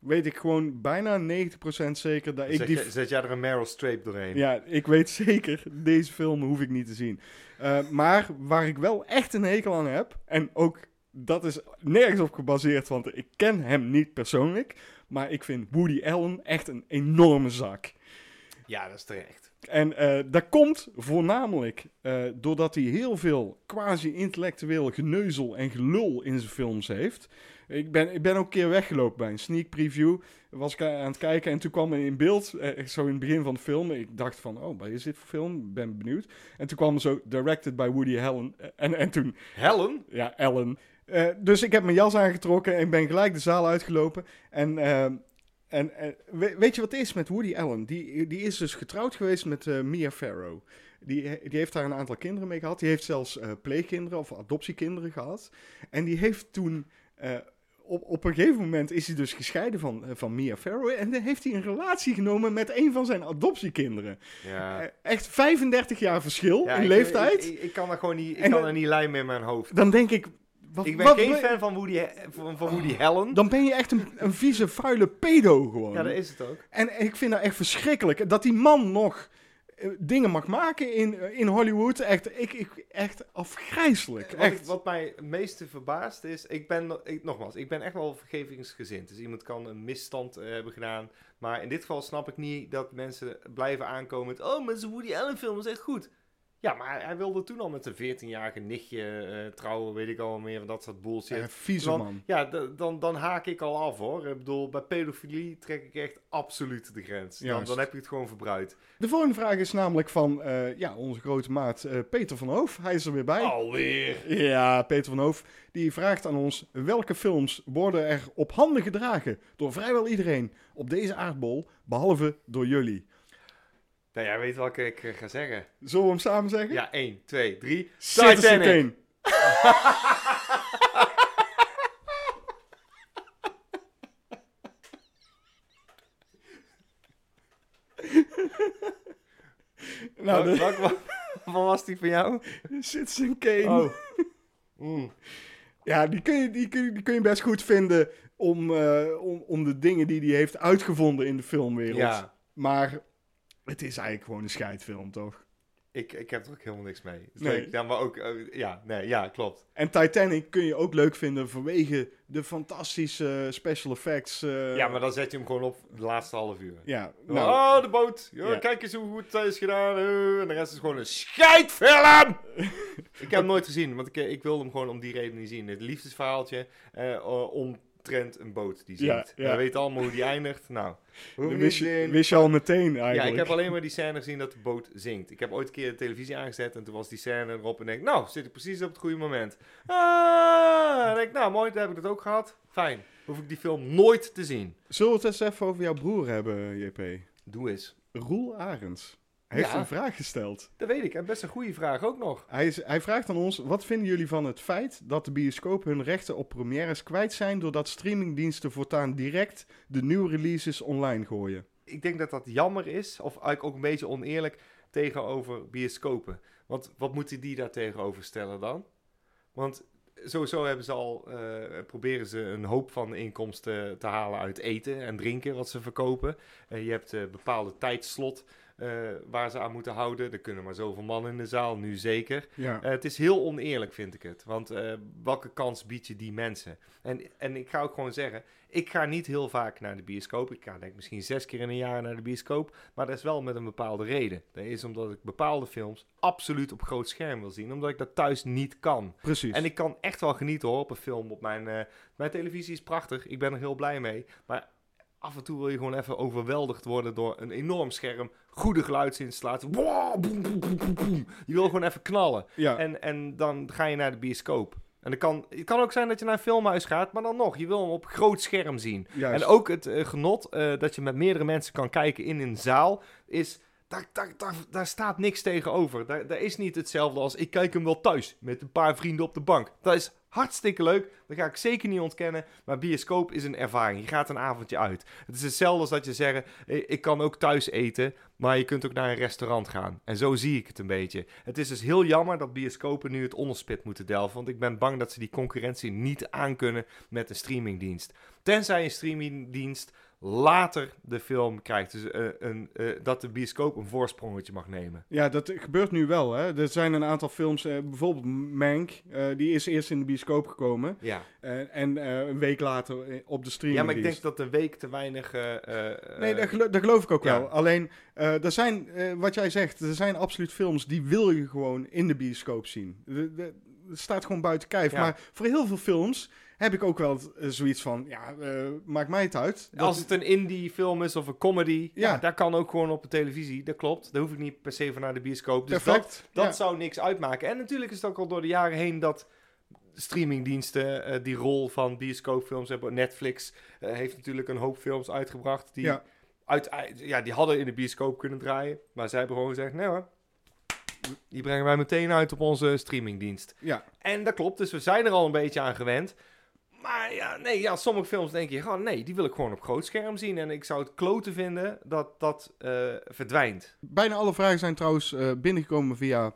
[SPEAKER 2] weet ik gewoon bijna 90% zeker dat ik
[SPEAKER 1] Zet,
[SPEAKER 2] die
[SPEAKER 1] jij- zet jij er een Meryl Streep doorheen?
[SPEAKER 2] ja, ik weet zeker, deze film hoef ik niet te zien. Eh, maar waar ik wel echt een hekel aan heb, en ook dat is nergens op gebaseerd, want ik ken hem niet persoonlijk, maar ik vind Woody Allen echt een enorme zak.
[SPEAKER 1] Ja, dat is terecht.
[SPEAKER 2] En eh, dat komt voornamelijk eh, doordat hij heel veel quasi-intellectueel geneuzel en gelul in zijn films heeft. Ik ben, ik ben ook een keer weggelopen bij een sneak preview. Was ik aan het kijken en toen kwam er in beeld, eh, zo in het begin van de film. Ik dacht van, oh, wat is dit voor film? Ben benieuwd. En toen kwam er zo, directed by Woody Allen. Eh, En, en toen,
[SPEAKER 1] Helen?
[SPEAKER 2] ja, Allen. Eh, dus ik heb mijn jas aangetrokken en ben gelijk de zaal uitgelopen. En, en we- weet je wat het is met Woody Allen? Die, die is dus getrouwd geweest met Mia Farrow. Die, die heeft daar een aantal kinderen mee gehad. Die heeft zelfs eh, pleegkinderen of adoptiekinderen gehad. En die heeft toen... op, op een gegeven moment is hij dus gescheiden van, eh, van Mia Farrow. En dan heeft hij een relatie genomen met een van zijn adoptiekinderen.
[SPEAKER 1] Ja.
[SPEAKER 2] Eh, echt 35 jaar verschil
[SPEAKER 1] Ja,
[SPEAKER 2] in
[SPEAKER 1] ik-
[SPEAKER 2] leeftijd.
[SPEAKER 1] Ik, ik, ik kan er gewoon niet, ik
[SPEAKER 2] En
[SPEAKER 1] kan er niet lijmen in mijn hoofd.
[SPEAKER 2] dan denk ik... Wat,
[SPEAKER 1] Ik ben
[SPEAKER 2] wat-
[SPEAKER 1] geen
[SPEAKER 2] wat-
[SPEAKER 1] fan van Woody, van, van Woody Allen.
[SPEAKER 2] Dan ben je echt een, een vieze, vuile pedo gewoon.
[SPEAKER 1] Ja, dat is het ook.
[SPEAKER 2] En ik vind dat echt verschrikkelijk. Dat die man nog dingen mag maken in, eh, in Hollywood. Echt, ik, ik, echt afgrijzelijk.
[SPEAKER 1] Wat, ik- wat mij het meeste verbaast is, ik ben, ik, nogmaals, ik ben echt wel vergevingsgezind. Dus iemand kan een misstand eh, hebben gedaan. Maar in dit geval snap ik niet dat mensen blijven aankomen met, oh, maar zijn Woody Allen film is echt goed. Ja, maar hij wilde toen al met een 14-jarige nichtje eh, trouwen, weet ik al meer, van dat soort bullshit.
[SPEAKER 2] Eh, vieze
[SPEAKER 1] Dan-
[SPEAKER 2] man.
[SPEAKER 1] Ja, dan, dan haak ik al af hoor. Ik bedoel, bij pedofilie trek ik echt absoluut de grens. Dan, dan heb je het gewoon verbruikt.
[SPEAKER 2] De volgende vraag is namelijk van eh, ja, onze grote maat eh, Peter van Hoof. Hij is er weer bij.
[SPEAKER 1] Alweer.
[SPEAKER 2] Ja, Peter van Hoof. Die vraagt aan ons: welke films worden er op handen gedragen door vrijwel iedereen op deze aardbol, behalve door jullie?
[SPEAKER 1] Nou, jij weet welke ik eh, ga zeggen.
[SPEAKER 2] Zullen we hem samen zeggen?
[SPEAKER 1] Ja, 1, 2, 3.
[SPEAKER 2] Citizen
[SPEAKER 1] Titanic.
[SPEAKER 2] Kane. nou, de,
[SPEAKER 1] Welk- welk- Wat was die van jou?
[SPEAKER 2] Citizen Kane.
[SPEAKER 1] Oh. Mm.
[SPEAKER 2] Ja, die kun, je, die, kun, je- die kun je best goed vinden om, eh, om, om de dingen die hij heeft uitgevonden in de filmwereld.
[SPEAKER 1] Ja,
[SPEAKER 2] Maar het is eigenlijk gewoon een scheidfilm, toch?
[SPEAKER 1] ik, ik heb er ook helemaal niks mee. Dus
[SPEAKER 2] Nee.
[SPEAKER 1] Ja, maar ook, eh, ja, nee, ja, klopt.
[SPEAKER 2] En Titanic kun je ook leuk vinden vanwege de fantastische special effects. eh,
[SPEAKER 1] ja, maar dan zet je hem gewoon op de laatste half uur.
[SPEAKER 2] Ja,
[SPEAKER 1] Nou,
[SPEAKER 2] nou,
[SPEAKER 1] oh, de boot. Ja. Kijk eens hoe goed het is gedaan. eh, En de rest is gewoon een scheidfilm. ik heb hem nooit gezien, want ik, ik wilde hem gewoon om die reden niet zien. Het liefdesverhaaltje eh, omtrent een boot die
[SPEAKER 2] Ja,
[SPEAKER 1] zingt.
[SPEAKER 2] ja.
[SPEAKER 1] We weten allemaal hoe die eindigt. Nou, ik
[SPEAKER 2] wist je,
[SPEAKER 1] in.
[SPEAKER 2] wist je al meteen
[SPEAKER 1] Ja,
[SPEAKER 2] eigenlijk.
[SPEAKER 1] ik heb alleen maar die scène gezien dat de boot zinkt. Ik heb ooit een keer de televisie aangezet en toen was die scène erop en denk, nou, zit ik precies op het goede moment. Ah, en denk, nou, mooi, dan heb ik dat ook gehad. Fijn. Hoef ik die film nooit te zien.
[SPEAKER 2] Zullen we het eens even over jouw broer hebben, JP?
[SPEAKER 1] Doe eens.
[SPEAKER 2] Roel Arends. Hij heeft
[SPEAKER 1] Ja.
[SPEAKER 2] een vraag gesteld.
[SPEAKER 1] Dat weet ik. En best een goede vraag ook nog.
[SPEAKER 2] Hij, is, hij vraagt aan ons: wat vinden jullie van het feit dat de bioscopen hun rechten op premières kwijt zijn doordat streamingdiensten voortaan direct de nieuwe releases online gooien?
[SPEAKER 1] Ik denk dat dat jammer is, of eigenlijk ook een beetje oneerlijk tegenover bioscopen. Want wat moeten die daar tegenover stellen dan? Want sowieso hebben ze al, eh, proberen ze een hoop van inkomsten te halen uit eten en drinken wat ze verkopen. Eh, je hebt een bepaalde tijdslot eh, waar ze aan moeten houden. Er kunnen maar zoveel man in de zaal, nu zeker.
[SPEAKER 2] Ja.
[SPEAKER 1] Eh, het is heel oneerlijk, vind ik het. Want eh, welke kans bied je die mensen? En, en ik ga ook gewoon zeggen, ik ga niet heel vaak naar de bioscoop. Ik ga denk ik misschien zes keer in een jaar naar de bioscoop. Maar dat is wel met een bepaalde reden. Dat is omdat ik bepaalde films absoluut op groot scherm wil zien. Omdat ik dat thuis niet kan.
[SPEAKER 2] Precies.
[SPEAKER 1] En ik kan echt wel genieten hoor, op een film. Op mijn, mijn televisie is prachtig. Ik ben er heel blij mee. Maar af en toe wil je gewoon even overweldigd worden door een enorm scherm. Goede geluidsinstallatie. Wow. Je wil gewoon even knallen.
[SPEAKER 2] ja.
[SPEAKER 1] En, en dan ga je naar de bioscoop. En het kan, het kan ook zijn dat je naar een filmhuis gaat, maar dan nog, je wil hem op groot scherm zien.
[SPEAKER 2] Juist.
[SPEAKER 1] En ook het eh, genot eh, dat je met meerdere mensen kan kijken in een zaal, is, daar, daar, daar, daar staat niks tegenover. Daar, daar is niet hetzelfde als, ik kijk hem wel thuis, met een paar vrienden op de bank. Dat is hartstikke leuk, dat ga ik zeker niet ontkennen, maar bioscoop is een ervaring. Je gaat een avondje uit. Het is hetzelfde als dat je zegt, eh, ik kan ook thuis eten, maar je kunt ook naar een restaurant gaan. En zo zie ik het een beetje. Het is dus heel jammer dat bioscopen nu het onderspit moeten delven, want ik ben bang dat ze die concurrentie niet aankunnen met een streamingdienst. Tenzij een streamingdienst later de film krijgt. Dus eh, een, eh, dat de bioscoop een voorsprongetje mag nemen.
[SPEAKER 2] Ja, dat gebeurt nu wel. Hè. Er zijn een aantal films, eh, bijvoorbeeld Mank, die is eerst in de bioscoop gekomen.
[SPEAKER 1] Ja,
[SPEAKER 2] en een week later op de streaming.
[SPEAKER 1] ja maar ik denk dat een week te weinig...
[SPEAKER 2] Nee, dat, gelo- dat geloof ik ook
[SPEAKER 1] ja.
[SPEAKER 2] wel. Alleen, er zijn, wat jij zegt, er zijn absoluut films die wil je gewoon in de bioscoop zien. De, de- het staat gewoon buiten kijf.
[SPEAKER 1] Ja.
[SPEAKER 2] Maar voor heel veel films heb ik ook wel eh, zoiets van, ja, eh, maakt mij het uit. Dat-
[SPEAKER 1] Als het een indie film is of een comedy, ja.
[SPEAKER 2] Ja.
[SPEAKER 1] daar kan ook gewoon op de televisie, dat klopt. Daar hoef ik niet per se voor naar de bioscoop. Dus dat,
[SPEAKER 2] perfect.
[SPEAKER 1] dat
[SPEAKER 2] ja.
[SPEAKER 1] zou niks uitmaken. En natuurlijk is het ook al door de jaren heen dat streamingdiensten eh, die rol van bioscoopfilms hebben. Netflix heeft natuurlijk een hoop films uitgebracht die,
[SPEAKER 2] Ja.
[SPEAKER 1] uit, ja, die hadden in de bioscoop kunnen draaien. Maar zij hebben gewoon gezegd, nee hoor, die brengen wij meteen uit op onze streamingdienst.
[SPEAKER 2] ja.
[SPEAKER 1] En dat klopt, dus we zijn er al een beetje aan gewend. Maar ja, nee, ja, sommige films denk je gewoon, nee, die wil ik gewoon op groot scherm zien. En ik zou het kloten vinden dat dat eh, verdwijnt.
[SPEAKER 2] Bijna alle vragen zijn trouwens eh, binnengekomen via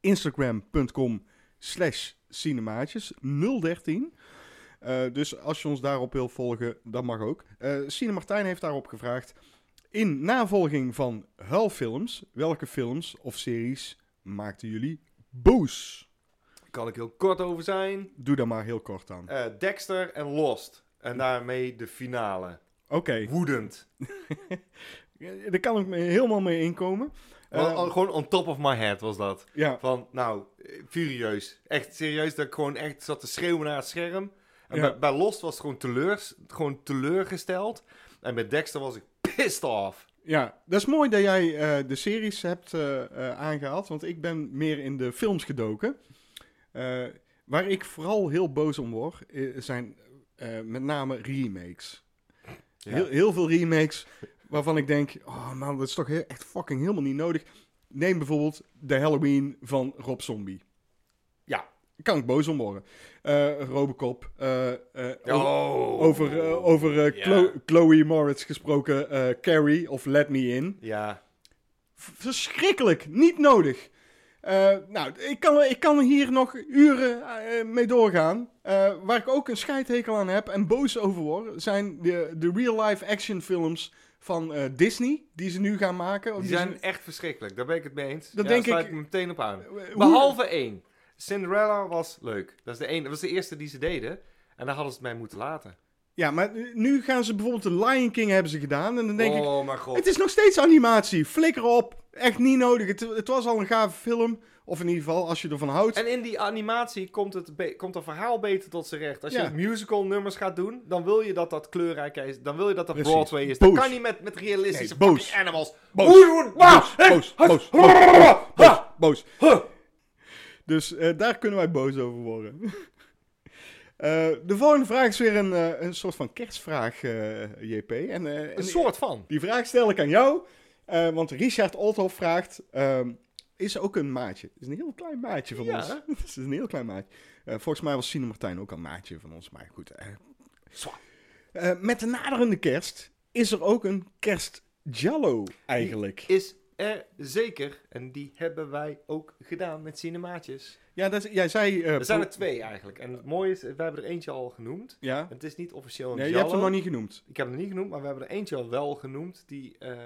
[SPEAKER 2] instagram.com slash cinemaatjes 013. Eh, dus als je ons daarop wil volgen, dat mag ook. Cine Martijn heeft daarop gevraagd. In navolging van huilfilms, welke films of series maakten jullie boos?
[SPEAKER 1] Kan ik heel kort over zijn.
[SPEAKER 2] Doe daar maar heel kort aan.
[SPEAKER 1] Eh, Dexter en Lost. En daarmee de finale.
[SPEAKER 2] Oké,
[SPEAKER 1] Woedend.
[SPEAKER 2] Ja, daar kan ik me helemaal mee inkomen.
[SPEAKER 1] Al- gewoon on top of my head was dat.
[SPEAKER 2] ja,
[SPEAKER 1] Van, nou, furieus. Echt serieus, dat ik gewoon echt zat te schreeuwen naar het scherm. En
[SPEAKER 2] Ja.
[SPEAKER 1] bij, bij Lost was het gewoon, teleurs, gewoon teleurgesteld. En bij Dexter was ik pissed off.
[SPEAKER 2] Ja, dat is mooi dat jij eh, de series hebt eh, eh, aangehaald, want ik ben meer in de films gedoken. Eh, waar ik vooral heel boos om word, zijn eh, met name remakes. Heel, heel veel remakes waarvan ik denk, oh man, dat is toch echt fucking helemaal niet nodig. Neem bijvoorbeeld de Halloween van Rob Zombie.
[SPEAKER 1] Ja.
[SPEAKER 2] Kan ik boos om worden. Eh, Robocop.
[SPEAKER 1] Oh.
[SPEAKER 2] over over Chloe Moritz gesproken, Carrie of Let Me In.
[SPEAKER 1] Ja.
[SPEAKER 2] Verschrikkelijk, niet nodig. Eh, nou, ik kan, ik kan hier nog uren eh, mee doorgaan. Eh, waar ik ook een scheidhekel aan heb en boos over word, zijn de, de real-life action films van Disney, die ze nu gaan maken.
[SPEAKER 1] Die
[SPEAKER 2] die
[SPEAKER 1] zijn
[SPEAKER 2] ze-
[SPEAKER 1] echt verschrikkelijk. Daar ben ik het mee eens.
[SPEAKER 2] Dat
[SPEAKER 1] ja,
[SPEAKER 2] denk
[SPEAKER 1] sluit
[SPEAKER 2] ik-
[SPEAKER 1] ik me meteen op aan.
[SPEAKER 2] Eh, hoe-
[SPEAKER 1] Behalve één. Cinderella was leuk. Dat, is de een, dat was de eerste die ze deden. En daar hadden ze het mij moeten laten.
[SPEAKER 2] Ja, maar nu gaan ze bijvoorbeeld de Lion King hebben ze gedaan. En dan denk ik,
[SPEAKER 1] oh mijn god.
[SPEAKER 2] Het is nog steeds animatie. Flikker op. Echt niet nodig. Het, het was al een gave film. Of in ieder geval, als je ervan houdt.
[SPEAKER 1] En in die animatie komt het, komt het verhaal beter tot zijn recht. Als
[SPEAKER 2] Ja.
[SPEAKER 1] je musical nummers gaat doen, dan wil je dat dat kleurrijk is. Dan wil je dat dat
[SPEAKER 2] Precies.
[SPEAKER 1] Broadway is.
[SPEAKER 2] Boos.
[SPEAKER 1] Dat kan niet met, met realistische
[SPEAKER 2] Nee, boos.
[SPEAKER 1] animals.
[SPEAKER 2] Boos. Boos,
[SPEAKER 1] bah,
[SPEAKER 2] boos, boos, boos, boos, boos. Dus eh, daar kunnen wij boos over worden. Eh, de volgende vraag is weer een, eh, een soort van kerstvraag, eh, JP. En, en
[SPEAKER 1] Een soort van.
[SPEAKER 2] die vraag stel ik aan jou. want Richard Olthoff vraagt... ehm, is ook een maatje. Het is een heel klein maatje van
[SPEAKER 1] Ja.
[SPEAKER 2] ons. Het is een heel klein maatje. Volgens mij was Sine Martijn ook een maatje van ons. Maar goed. Eh, met de naderende kerst is er ook een kerstjallo eigenlijk.
[SPEAKER 1] Is er zeker. En die hebben wij ook gedaan met cinemaatjes.
[SPEAKER 2] Ja, dat is, jij zei... eh,
[SPEAKER 1] Er zijn er twee eigenlijk. En het mooie is, we hebben er eentje al genoemd.
[SPEAKER 2] Ja,
[SPEAKER 1] Het is niet officieel een
[SPEAKER 2] nee, je hebt hem nog niet genoemd.
[SPEAKER 1] Ik heb hem niet genoemd, maar we hebben er eentje al wel genoemd. Die, eh,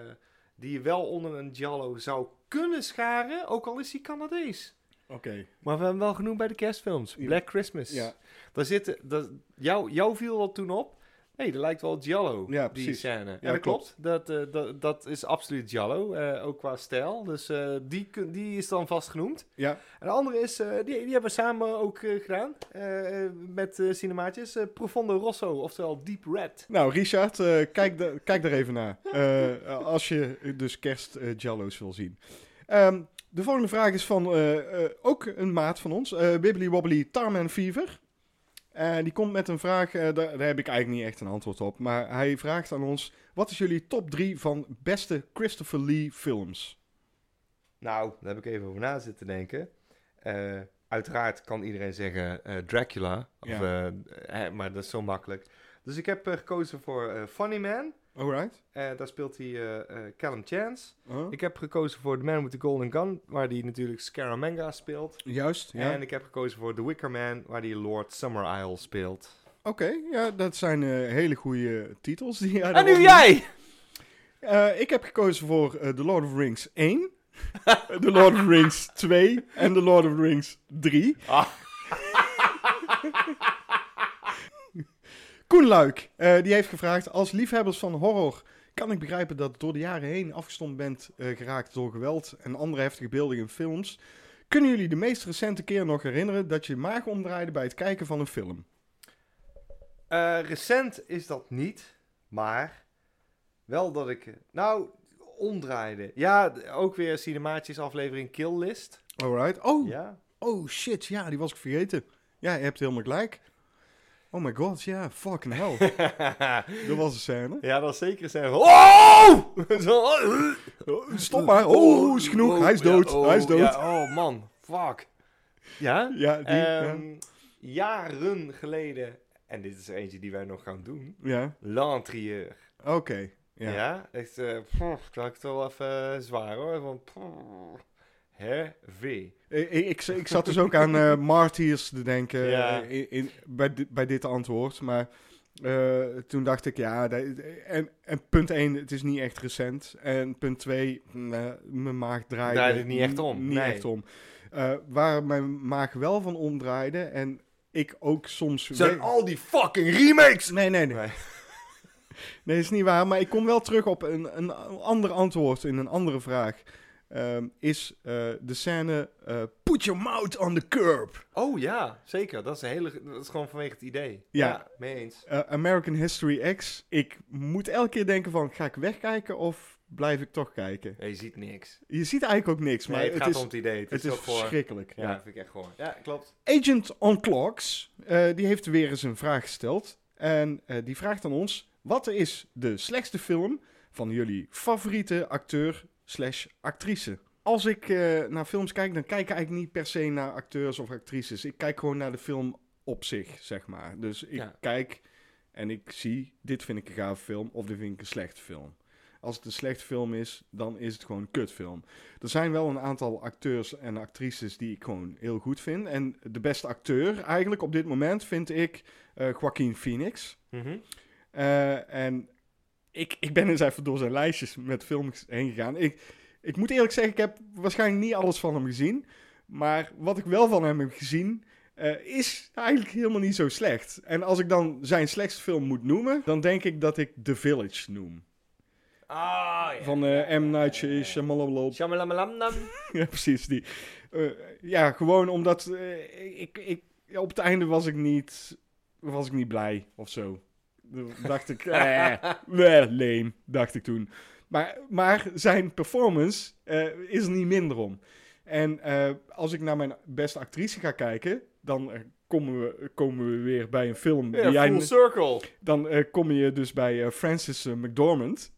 [SPEAKER 1] die je wel onder een giallo zou kunnen scharen. Ook al is hij Canadees.
[SPEAKER 2] Oké.
[SPEAKER 1] Maar we hebben hem wel genoemd bij de kerstfilms. Black Christmas.
[SPEAKER 2] Ja.
[SPEAKER 1] Daar zitten, dat, jou, jou viel dat toen op. Hé, hey, dat lijkt wel Giallo,
[SPEAKER 2] Ja,
[SPEAKER 1] die
[SPEAKER 2] precies.
[SPEAKER 1] scène. Ja, dat klopt. Dat, eh, dat, dat is absoluut Giallo, eh, ook qua stijl. Dus eh, die, die is dan vast genoemd.
[SPEAKER 2] Ja,
[SPEAKER 1] En de andere is, die, die hebben we samen ook gedaan. met cinemaatjes. Profondo Rosso, oftewel Deep Red.
[SPEAKER 2] nou Richard, kijk, da- kijk daar even naar. Als je dus kerst jallo's wil zien. Ehm, De volgende vraag is van ook een maat van ons, Wibbly Wobbly Tarman Fever. Eh, die komt met een vraag, eh, daar, daar heb ik eigenlijk niet echt een antwoord op. Maar hij vraagt aan ons, wat is jullie top 3 van beste Christopher Lee films?
[SPEAKER 1] Nou, daar heb ik even over na zitten denken. Eh, uiteraard kan iedereen zeggen eh, Dracula, of,
[SPEAKER 2] Ja.
[SPEAKER 1] maar dat is zo makkelijk. Dus ik heb gekozen voor Funny Man.
[SPEAKER 2] Alright.
[SPEAKER 1] Daar speelt hij eh, eh, Callum Chance.
[SPEAKER 2] Oh,
[SPEAKER 1] Ik heb gekozen voor The Man with the Golden Gun, waar hij natuurlijk Scaramanga speelt.
[SPEAKER 2] Juist, ja.
[SPEAKER 1] En ik heb gekozen voor The Wicker Man, waar hij Lord Summer Isle speelt.
[SPEAKER 2] Oké, ja, dat zijn eh, hele goede titels. Die jij
[SPEAKER 1] En nu jij!
[SPEAKER 2] Ik heb gekozen voor The Lord of the Rings 1, The Lord of the Rings 2 en The Lord of the Rings 3.
[SPEAKER 1] Ah.
[SPEAKER 2] Koen Luik, eh, die heeft gevraagd, als liefhebbers van horror kan ik begrijpen dat door de jaren heen afgestomd bent eh, geraakt door geweld en andere heftige beelden in films. Kunnen jullie de meest recente keer nog herinneren dat je maag omdraaide bij het kijken van een film?
[SPEAKER 1] Eh, recent is dat niet, maar wel dat ik... Nou, omdraaide. Ja, ook weer cinemaatjes aflevering Kill List.
[SPEAKER 2] Alright. Oh,
[SPEAKER 1] Ja.
[SPEAKER 2] oh shit, ja, die was ik vergeten. Ja, je hebt helemaal gelijk. Oh my god, ja, fucking hell. Dat was een scène.
[SPEAKER 1] ja, dat is zeker zijn. Oh! Zo,
[SPEAKER 2] Oh, Stop maar. Oh, is genoeg. Hij is dood.
[SPEAKER 1] Ja, oh,
[SPEAKER 2] Hij is dood.
[SPEAKER 1] ja, oh man, fuck. Ja?
[SPEAKER 2] Ja, die.
[SPEAKER 1] Ehm, Jaren geleden, en dit is er eentje die wij nog gaan doen,
[SPEAKER 2] ja.
[SPEAKER 1] L'Interieur.
[SPEAKER 2] Oké.
[SPEAKER 1] Ja,
[SPEAKER 2] Ja.
[SPEAKER 1] echt, eh pff, dat is wel even eh, zwaar hoor. Van, pff, heavy.
[SPEAKER 2] Ik, ik, ik zat dus ook aan Martyrs te denken
[SPEAKER 1] Ja.
[SPEAKER 2] eh, in, in- bij, di- bij dit antwoord. Maar eh, toen dacht ik, ja. dat- en, en punt 1, het is niet echt recent. En punt 2, mijn maag draaide.
[SPEAKER 1] Draaide niet echt om,
[SPEAKER 2] Niet
[SPEAKER 1] nee.
[SPEAKER 2] echt om. Waar mijn maag wel van omdraaide. En ik ook soms.
[SPEAKER 1] Zijn al die fucking remakes!
[SPEAKER 2] Nee, nee, nee.
[SPEAKER 1] Nee.
[SPEAKER 2] Nee, dat is niet waar. Maar ik kom wel terug op een, een ander antwoord in een andere vraag. Ehm, is eh, de scène eh, Put your mouth on the curb.
[SPEAKER 1] Oh ja, zeker. Dat is, een hele, dat is gewoon vanwege het idee.
[SPEAKER 2] Ja.
[SPEAKER 1] mee eens.
[SPEAKER 2] Eh, American History X. Ik moet elke keer denken van, ga ik wegkijken of blijf ik toch kijken?
[SPEAKER 1] Ja, je ziet niks.
[SPEAKER 2] Je ziet eigenlijk ook niks, maar
[SPEAKER 1] Nee, het,
[SPEAKER 2] het,
[SPEAKER 1] gaat
[SPEAKER 2] is,
[SPEAKER 1] om het idee. Het,
[SPEAKER 2] het
[SPEAKER 1] is,
[SPEAKER 2] verschrikkelijk.
[SPEAKER 1] Ja,
[SPEAKER 2] Ja.
[SPEAKER 1] dat vind ik echt gewoon. Ja, klopt.
[SPEAKER 2] Agent on Clocks, die heeft weer eens een vraag gesteld. En die vraagt aan ons, wat is de slechtste film van jullie favoriete acteur slash actrice? Als ik eh, naar films kijk, dan kijk ik eigenlijk niet per se naar acteurs of actrices. Ik kijk gewoon naar de film op zich, zeg maar. Dus ik
[SPEAKER 1] Ja.
[SPEAKER 2] kijk en ik zie, dit vind ik een gave film of dit vind ik een slechte film. Als het een slechte film is, dan is het gewoon een kutfilm. Er zijn wel een aantal acteurs en actrices die ik gewoon heel goed vind. En de beste acteur eigenlijk op dit moment vind ik eh Joaquin Phoenix.
[SPEAKER 1] Mhm.
[SPEAKER 2] Eh, en ik, ik ben eens even door zijn lijstjes met films heen gegaan. Ik, ik moet eerlijk zeggen, ik heb waarschijnlijk niet alles van hem gezien. Maar wat ik wel van hem heb gezien, eh, is eigenlijk helemaal niet zo slecht. En als ik dan zijn slechtste film moet noemen, dan denk ik dat ik The Village noem.
[SPEAKER 1] Ah, ja.
[SPEAKER 2] Van eh, M. Night Shy- Shyamalan.
[SPEAKER 1] Shamalamalama.
[SPEAKER 2] Ja, precies die. Eh, ja, gewoon omdat ik, ik, op het einde was ik niet, was ik niet blij of zo. Dacht ik, eh, leem, dacht ik toen. Maar, maar zijn performance eh, is er niet minder om. En eh, als ik naar mijn beste actrice ga kijken, dan eh, komen, we, komen we weer bij een film die
[SPEAKER 1] Ja,
[SPEAKER 2] jij...
[SPEAKER 1] full circle.
[SPEAKER 2] Dan kom je dus bij Frances McDormand.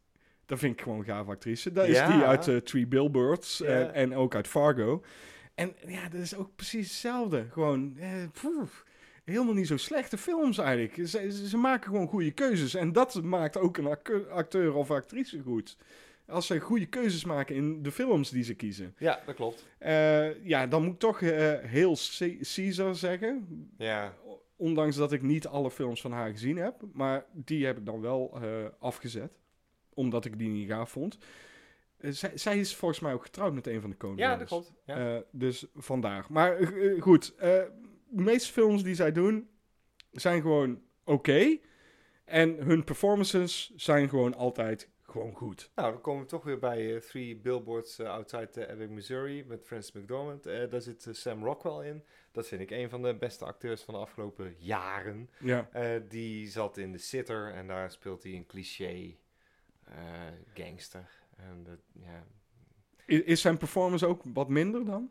[SPEAKER 2] Dat vind ik gewoon een gave actrice. Dat is
[SPEAKER 1] Ja.
[SPEAKER 2] die uit Three Billboards
[SPEAKER 1] Ja.
[SPEAKER 2] en ook uit Fargo. En ja, dat is ook precies hetzelfde. Gewoon, eh, poef, helemaal niet zo slechte films eigenlijk. Ze, ze- maken gewoon goede keuzes. En dat maakt ook een acteur, of actrice goed. Als ze goede keuzes maken in de films die ze kiezen.
[SPEAKER 1] Ja, dat klopt.
[SPEAKER 2] Eh, ja, dan moet ik toch eh, heel Caesar zeggen.
[SPEAKER 1] Ja.
[SPEAKER 2] Ondanks dat ik niet alle films van haar gezien heb. Maar die heb ik dan wel eh, afgezet. Omdat ik die niet gaaf vond. Zij, zij is volgens mij ook getrouwd met een van de koningen.
[SPEAKER 1] ja, dat klopt. Ja.
[SPEAKER 2] Dus vandaar. Maar goed, de meeste films die zij doen zijn gewoon oké. En hun performances zijn gewoon altijd gewoon goed.
[SPEAKER 1] Nou, dan komen we toch weer bij eh, Three Billboards eh, Outside Ebbing, Missouri met Francis McDormand. Eh, daar zit Sam Rockwell in. Dat vind ik een van de beste acteurs van de afgelopen jaren.
[SPEAKER 2] Ja,
[SPEAKER 1] die zat in The Sitter en daar speelt hij een cliché gangster. En dat, ja,
[SPEAKER 2] I- Is zijn performance ook wat minder dan?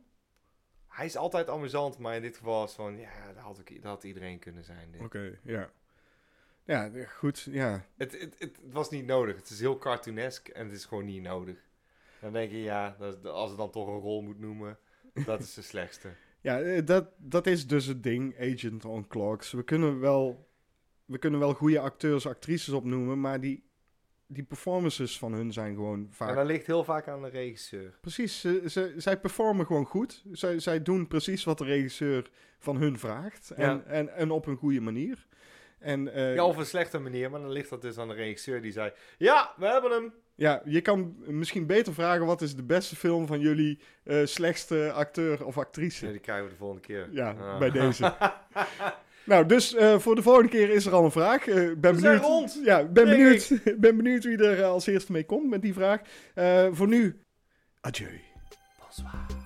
[SPEAKER 1] Hij is altijd amusant, maar in dit geval is van, ja, dat had, ook, dat had iedereen kunnen zijn.
[SPEAKER 2] Oké, ja. Ja, goed, ja.
[SPEAKER 1] Het, het, het, het was niet nodig. Het is heel cartoonesk en het is gewoon niet nodig. Dan denk je, ja, dat, als het dan toch een rol moet noemen, dat is de slechtste.
[SPEAKER 2] Ja, eh, dat, dat is dus het ding, Agent on Clocks. We kunnen wel, we kunnen wel goede acteurs, actrices opnoemen, maar die, die performances van hun zijn gewoon vaak...
[SPEAKER 1] En dat ligt heel vaak aan de regisseur.
[SPEAKER 2] Precies, ze, ze, zij performen gewoon goed. Zij, zij doen precies wat de regisseur van hun vraagt. En,
[SPEAKER 1] Ja.
[SPEAKER 2] en, en op een goede manier. En, eh,
[SPEAKER 1] Ja, op een slechte manier, maar dan ligt dat dus aan de regisseur die zei, ja, we hebben hem.
[SPEAKER 2] Ja, je kan misschien beter vragen wat is de beste film van jullie eh, slechtste acteur of actrice.
[SPEAKER 1] Ja, die krijgen we de volgende keer.
[SPEAKER 2] Ja,
[SPEAKER 1] Ah.
[SPEAKER 2] bij deze. nou, dus eh, voor de volgende keer is er al een vraag. Eh, Ik ben
[SPEAKER 1] We zijn
[SPEAKER 2] benieuwd.
[SPEAKER 1] rond,
[SPEAKER 2] Ja, ben benieuwd, ben benieuwd wie er eh, als eerste mee komt met die vraag. Eh, voor nu, adieu.
[SPEAKER 1] Bonsoir.